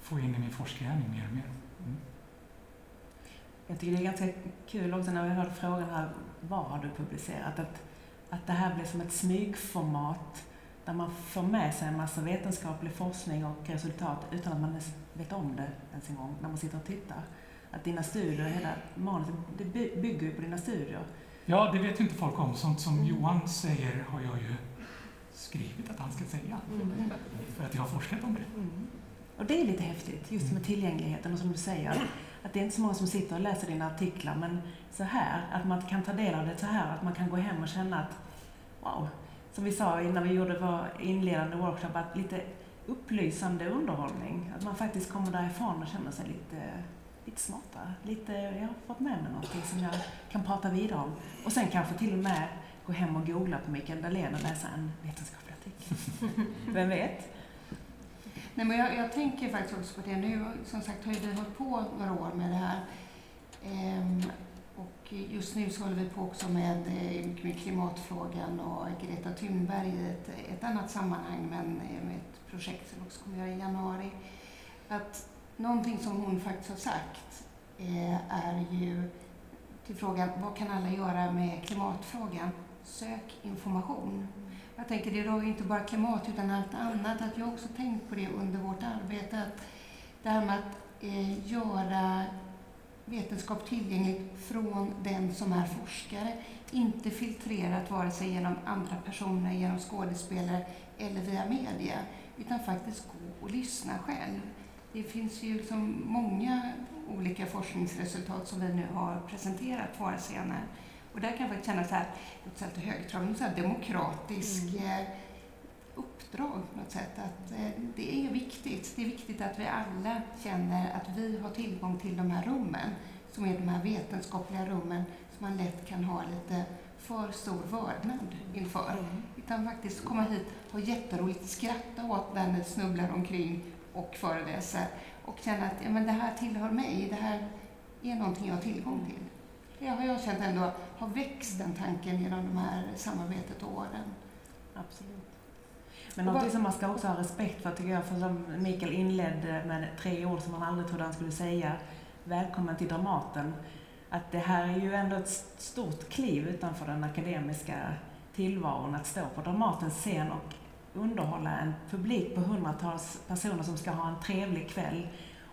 få in i min forskning mer och mer. Mm. Jag tycker det är ganska kul också när vi hörde frågan här, vad har du publicerat? Att, att det här blir som ett smygformat där man får med sig en massa vetenskaplig forskning och resultat utan att man vet om det ens en gång när man sitter och tittar. Att dina studier, hela manuset, det bygger ju på dina studier. Ja, det vet ju inte folk om. Sånt som Johan säger har jag ju skrivit att han ska säga. Mm. För att jag har forskat om det. Mm. Och det är lite häftigt, just med tillgängligheten och som du säger, att det är inte så många som sitter och läser dina artiklar, men så här, att man kan ta del av det så här, att man kan gå hem och känna att wow, som vi sa innan vi gjorde vår inledande workshop, att lite upplysande underhållning. Att man faktiskt kommer därifrån och känner sig lite, lite smartare. Lite, jag har fått med mig någonting som jag kan prata vidare om. Och sen kanske till och med gå hem och googla på Mikael Dahlén och läsa en vetenskaplig artikel. Vem vet? Nej, men jag, jag, tänker faktiskt också på det. Nu som sagt har vi hållit på några år med det här. Ehm, och just nu så håller vi på också med, eh, med klimatfrågan och Greta Thunberg i ett, ett annat sammanhang, men eh, med ett projekt som också kommer göra i januari. Att någonting som hon faktiskt har sagt eh, är ju till frågan vad kan alla göra med klimatfrågan? Sök information. Jag tänker det rör ju inte bara klimat utan allt annat. Att jag också tänkt på det under vårt arbete. Att det här med att eh, göra vetenskap tillgängligt från den som är forskare. Inte filtrerat vare sig genom andra personer, genom skådespelare eller via media. Utan faktiskt gå och lyssna själv. Det finns ju liksom många olika forskningsresultat som vi nu har presenterat på våra scener. Och där kan jag känna så här, låter lite högtravande, så här demokratisk mm. Uppdrag på något sätt. Att eh, det är viktigt. Det är viktigt att vi alla känner att vi har tillgång till de här rummen, som är de här vetenskapliga rummen som man lätt kan ha lite för stor vördnad inför. Mm. Utan faktiskt komma hit, ha jätteroligt, skratta åt när ni snubblar omkring och föreläser och känna att ja, men det här tillhör mig, det här är någonting jag har tillgång till. Det har jag känt ändå har växt den tanken genom de här samarbetet och åren. Absolut. Men någonting som man ska också ha respekt för tycker jag, för som Mikael inledde med tre ord som man aldrig trodde han skulle säga, välkommen till Dramaten. Att det här är ju ändå ett stort kliv utanför den akademiska tillvaron, att stå på Dramatens scen och underhålla en publik på hundratals personer som ska ha en trevlig kväll.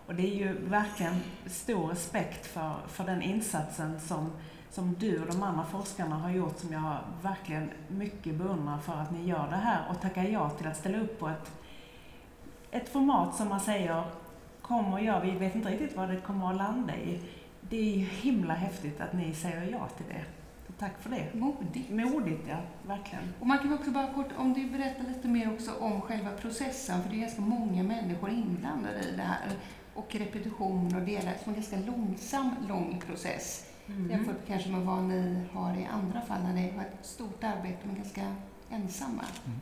Och det är ju verkligen stor respekt för, för den insatsen som, som du och de andra forskarna har gjort som jag verkligen mycket beundrar för att ni gör det här och tackar ja till att ställa upp på ett, ett format som man säger kom och gör, vi vet inte riktigt vad det kommer att landa i. Det är ju himla häftigt att ni säger ja till det. Tack för det. Modigt. Modigt, ja. Verkligen. Och man kan också bara kort, om du berättar lite mer också om själva processen, för det är ganska många människor inblandade i det här. Och repetition och delar, som en ganska långsam, lång process. Mm. Jämfört kanske med vad ni har i andra fall, när ni har ett stort arbete men ganska ensamma. Mm.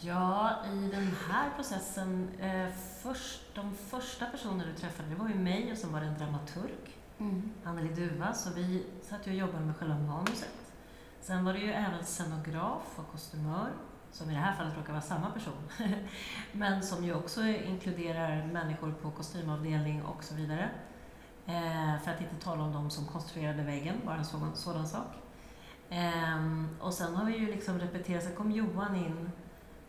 Ja, i den här processen, eh, först, de första personer du träffade, det var ju mig och så var det en dramaturg mm. Anneli Duva, så vi satt ju och jobbade med själva manuset. Sen var det ju även scenograf och kostymör, som i det här fallet råkar vara samma person, men som ju också inkluderar människor på kostymavdelning och så vidare. Eh, för att inte tala om de som konstruerade väggen, bara en sådan, sådan sak. Eh, och sen har vi ju liksom repeterat, sen kom Johan in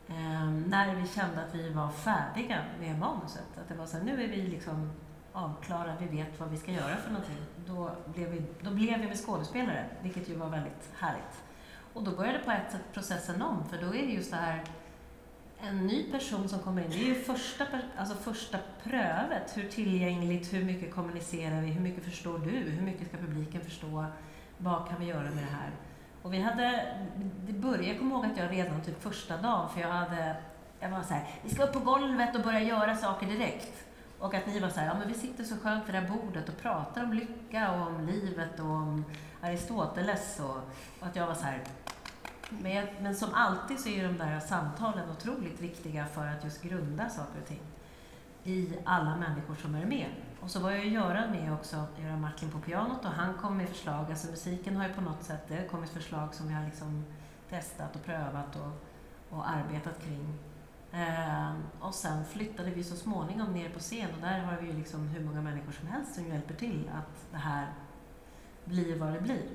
eh, när vi kände att vi var färdiga med manuset. Att det var så här, nu är vi liksom avklara, vi vet vad vi ska göra för någonting. Då blev vi, då blev vi med skådespelare, vilket ju var väldigt härligt. Och då började på ett sätt processen om, för då är det just det här en ny person som kommer in, det är ju första, alltså första prövet. Hur tillgängligt, hur mycket kommunicerar vi, hur mycket förstår du, hur mycket ska publiken förstå, vad kan vi göra med det här? Och vi hade, det började, jag kommer ihåg att jag redan typ första dagen, för jag hade, jag var så här, vi ska upp på golvet och börja göra saker direkt. Och att ni var så här, ja men vi sitter så skönt vid det här bordet och pratar om lycka och om livet och om Aristoteles och, och att jag var så här, men, men som alltid så är de där samtalen otroligt viktiga för att just grunda saker och ting i alla människor som är med. Och så var ju Göran med också, Göran Martin på pianot och han kom med förslag, alltså musiken har ju på något sätt, det har kommit förslag som vi har liksom testat och prövat och, och arbetat kring. Eh, och sen flyttade vi så småningom ner på scen och där har vi ju liksom hur många människor som helst som hjälper till att det här blir vad det blir.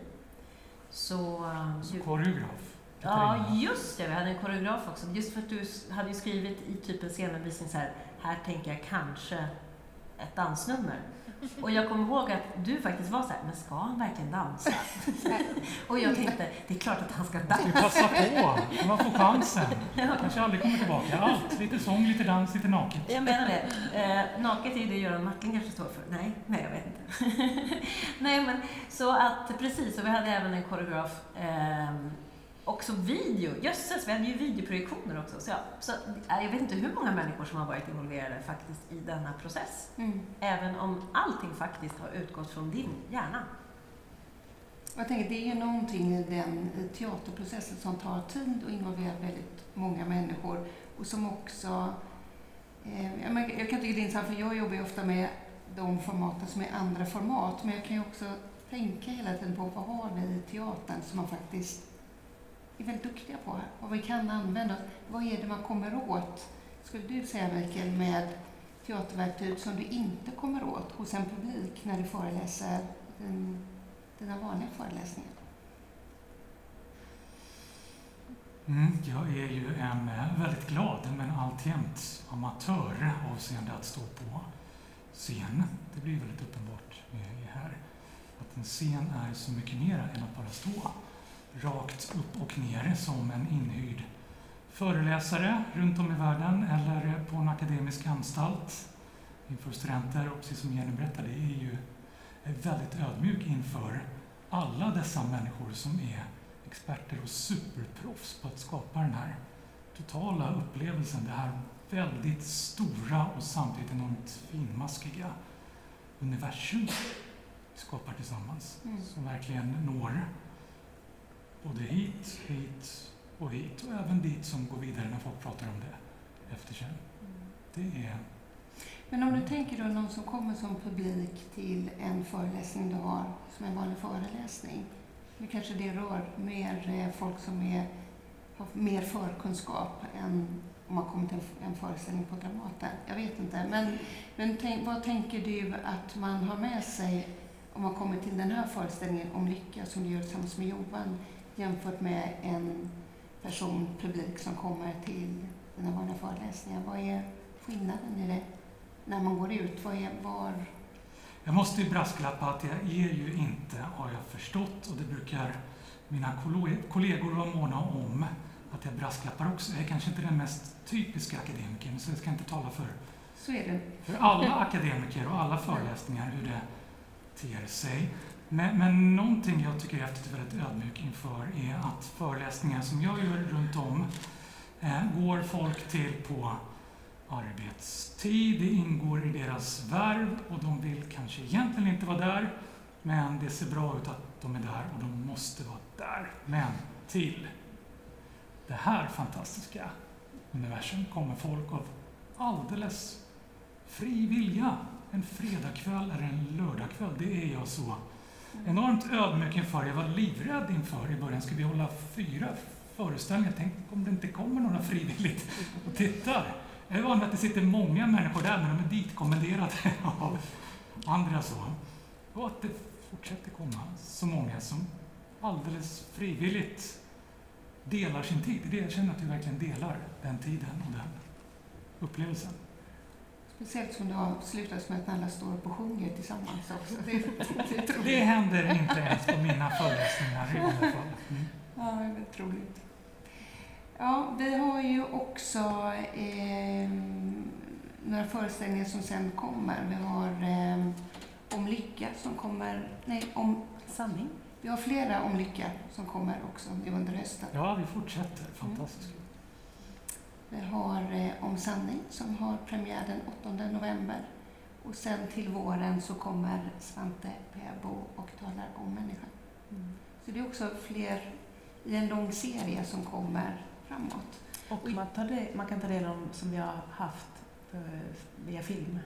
Så, ehm, Koreograf. så koreograf? Ja, just det. Vi hade en koreograf också. Just för att du hade ju skrivit i typ en scenanvisning så här, här tänker jag kanske ett dansnummer. Och jag kommer ihåg att du faktiskt var så här, men ska han verkligen dansa? och jag tänkte, det är klart att han ska dansa. Du passa på, man får chansen. Kanske aldrig kommer tillbaka. Allt, lite sång, lite dans, lite naket. Jag menar det. Eh, naket är ju det Göran Martin kanske står för. Nej, nej jag vet inte. nej men, så att precis, och vi hade även en koreograf eh, också video. Jösses, vi hade ju videoprojektioner också. Så, ja, så jag vet inte hur många människor som har varit involverade faktiskt i denna process. Mm. Även om allting faktiskt har utgått från din hjärna. Jag tänker, det är ju någonting i den teaterprocessen som tar tid och involverar väldigt många människor och som också... Eh, jag kan tycka det är intressant, för jag jobbar ju ofta med de formaten som är andra format, men jag kan ju också tänka hela tiden på vad har vi i teatern som man faktiskt är väldigt duktiga på och vi kan använda. Vad är det man kommer åt, skulle du säga Mikael, med teaterverktyg som du inte kommer åt hos en publik när du föreläser din dina vanliga föreläsningar? Mm, jag är ju en eh, väldigt glad men alltjämt amatör avseende att stå på scen. Det blir väldigt uppenbart här. Att en scen är så mycket mer än att bara stå rakt upp och ner som en inhyrd föreläsare runt om i världen eller på en akademisk anstalt inför studenter. Och precis som Jenny berättade, är ju väldigt ödmjuk inför alla dessa människor som är experter och superproffs på att skapa den här totala upplevelsen, det här väldigt stora och samtidigt enormt finmaskiga universum vi skapar tillsammans, mm. som verkligen når både hit, hit och hit och även dit som går vidare när folk pratar om det efter sig. Det är... Men om du tänker då någon som kommer som publik till en föreläsning du har, som en vanlig föreläsning. Nu kanske det rör mer eh, folk som är, har mer förkunskap än om man kommer till en föreställning på Dramaten. Jag vet inte. Men, men tänk, vad tänker du att man har med sig om man kommer till den här föreställningen om lycka som du gör tillsammans med Johan jämfört med en person, publik som kommer till dina vanliga föreläsningar? Vad är skillnaden i det när man går ut? Vad är, var... Jag måste ju brasklappa att jag är ju inte, har jag förstått, och det brukar mina kollegor vara måna om, att jag brasklappar också. Jag är kanske inte den mest typiska akademikern, så jag ska inte tala för, så är det. för alla akademiker och alla föreläsningar hur det ter sig. Men, men någonting jag tycker jag är väldigt ödmjuk inför är att föreläsningar som jag gör runt om eh, går folk till på arbetstid, det ingår i deras värv och de vill kanske egentligen inte vara där, men det ser bra ut att de är där och de måste vara där. Men till det här fantastiska universum kommer folk av alldeles fri vilja. En fredagkväll eller en lördagkväll, det är jag så enormt ödmjuk inför. Jag var livrädd inför i början. Ska vi hålla fyra föreställningar? Tänk om det inte kommer några frivilligt och tittar. Jag är van att det sitter många människor där, men de är ditkommenderade av andra. så. Och att det fortsätter komma så många som alldeles frivilligt delar sin tid. Jag känner att vi verkligen delar den tiden och den upplevelsen. Speciellt som det har slutat med att alla står upp och sjunger tillsammans också. Det, det, det händer inte ens på mina föreläsningar i alla fall. Mm. Ja, det är väldigt roligt. Ja, vi har ju också eh, några föreställningar som sen kommer. Vi har eh, Om lycka som kommer, nej, om sanning. Vi har flera om lycka som kommer också under hösten. Ja, vi fortsätter. Fantastiskt. Mm. Vi har eh, Om sanning som har premiär den 8 november. Och sen till våren så kommer Svante Pääbo och talar om människan. Mm. Så det är också fler i en lång serie som kommer framåt. Och man, det, man kan ta del av som vi har haft för, via film.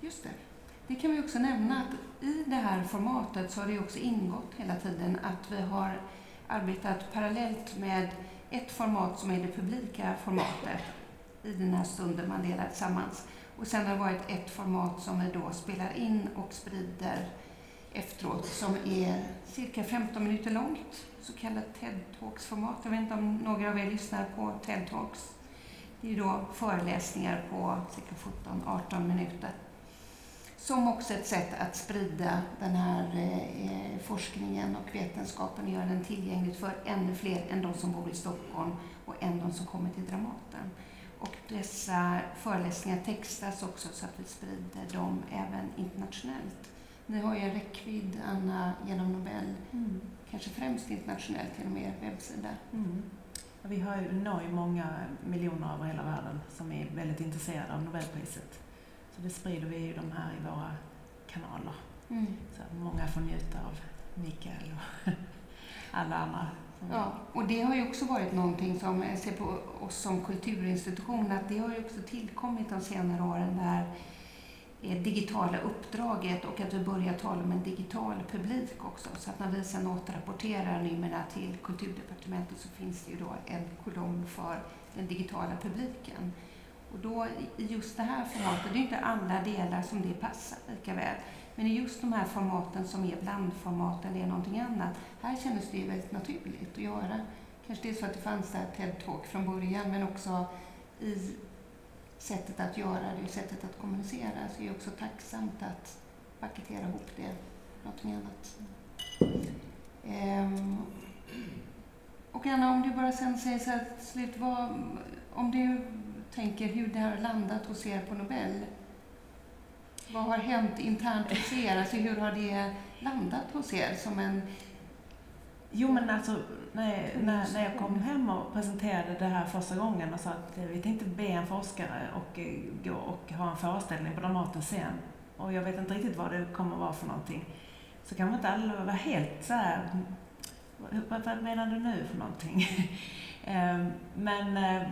Just det. Det kan vi också nämna att i det här formatet så har det också ingått hela tiden att vi har arbetat parallellt med ett format som är det publika formatet i den här stunden man delar tillsammans. Och sen har det varit ett format som vi då spelar in och sprider efteråt som är cirka 15 minuter långt, så kallat TED Talks-format. Jag vet inte om några av er lyssnar på TED Talks. Det är då föreläsningar på cirka 17-18 minuter som också ett sätt att sprida den här eh, forskningen och vetenskapen och göra den tillgänglig för ännu fler än de som bor i Stockholm och än de som kommer till Dramaten. Och dessa föreläsningar textas också så att vi sprider dem även internationellt. Ni har ju en räckvidd, Anna, genom Nobel, mm. kanske främst internationellt genom er webbsida. Mm. Vi har når ju många miljoner över hela världen som är väldigt intresserade av Nobelpriset. Så det sprider vi ju de här i våra kanaler. Mm. Så många får njuta av Mikael och alla andra. Ja, och det har ju också varit någonting som, jag ser på oss som kulturinstitution, att det har ju också tillkommit de senare åren, det här digitala uppdraget och att vi börjar tala om en digital publik också. Så att när vi sen återrapporterar numera till Kulturdepartementet så finns det ju då en kolumn för den digitala publiken. Och då i just det här formatet, det är inte alla delar som det passar lika väl. Men i just de här formaten som är blandformat eller är någonting annat, här kändes det ju väldigt naturligt att göra. Kanske det är så att det fanns där TED Talk från början, men också i sättet att göra det, sättet att kommunicera, så är det också tacksamt att paketera ihop det någonting annat. Ehm. och Anna, om du bara sen säger så här till slut, vad, om du tänker hur det har landat hos er på Nobel, vad har hänt internt hos er? Alltså hur har det landat hos er som en... Jo, men alltså när, när, när jag kom hem och presenterade det här första gången och sa att vi tänkte be en forskare och eh, gå och ha en föreställning på Dramaten scen. Och jag vet inte riktigt vad det kommer vara för någonting. Så kanske inte alla var helt så här, vad, vad menar du nu för någonting? Ehm, men eh,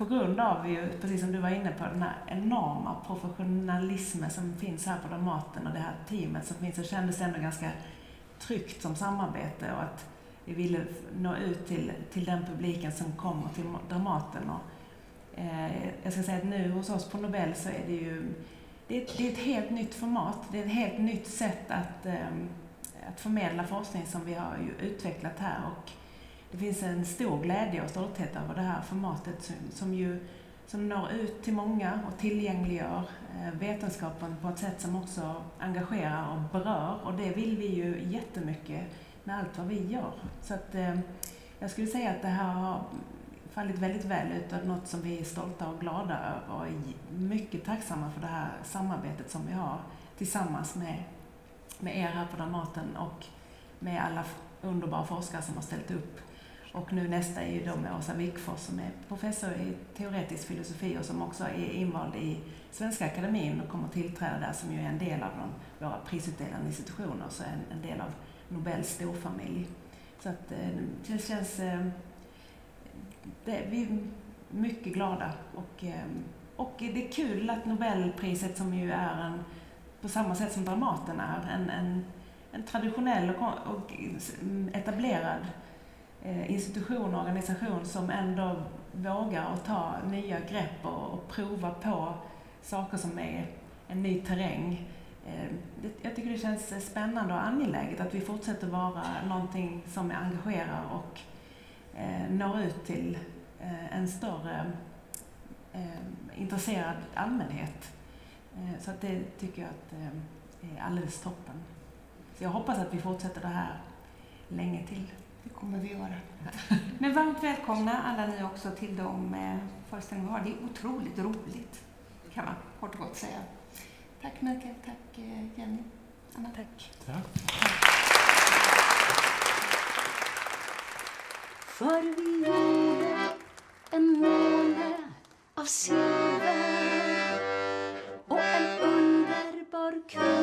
på grund av, ju, precis som du var inne på, den här enorma professionalismen som finns här på Dramaten och det här teamet som finns, så kändes det ändå ganska tryggt som samarbete och att vi ville nå ut till, till den publiken som kommer till Dramaten. Och, eh, jag ska säga att nu hos oss på Nobel så är det ju det är, ett, det är ett helt nytt format, det är ett helt nytt sätt att, eh, att förmedla forskning som vi har utvecklat här. Och det finns en stor glädje och stolthet över det här formatet som, som ju som når ut till många och tillgängliggör eh, vetenskapen på ett sätt som också engagerar och berör. Och det vill vi ju jättemycket med allt vad vi gör. Så att, eh, jag skulle säga att det här har fallit väldigt väl ut och något som vi är stolta och glada över och är mycket tacksamma för det här samarbetet som vi har tillsammans med, med er här på Dramaten och med alla underbara forskare som har ställt upp och nu nästa är ju då med Åsa Wikfors som är professor i teoretisk filosofi och som också är invald i Svenska Akademin och kommer tillträda där som ju är en del av de, våra prisutdelande institutioner, så en, en del av Nobels storfamilj. Så att eh, det känns... Eh, det, vi är mycket glada och, eh, och det är kul att Nobelpriset som ju är en, på samma sätt som Dramaten är, en, en, en traditionell och, och etablerad Eh, institution och organisation som ändå vågar att ta nya grepp och, och prova på saker som är en ny terräng. Eh, jag tycker det känns spännande och angeläget att vi fortsätter vara någonting som engagerar och eh, når ut till en större intresserad allmänhet. Så att det tycker jag att är alldeles toppen. Så jag hoppas att vi fortsätter det här länge till kommer vi göra. Men varmt välkomna alla ni också till de eh, föreställningar vi har. Det är otroligt roligt, kan man kort och gott säga. Tack Mikael, tack eh, Jenny, Anna. Tack. tack. För vi gjorde en måne av silver och en underbar kväll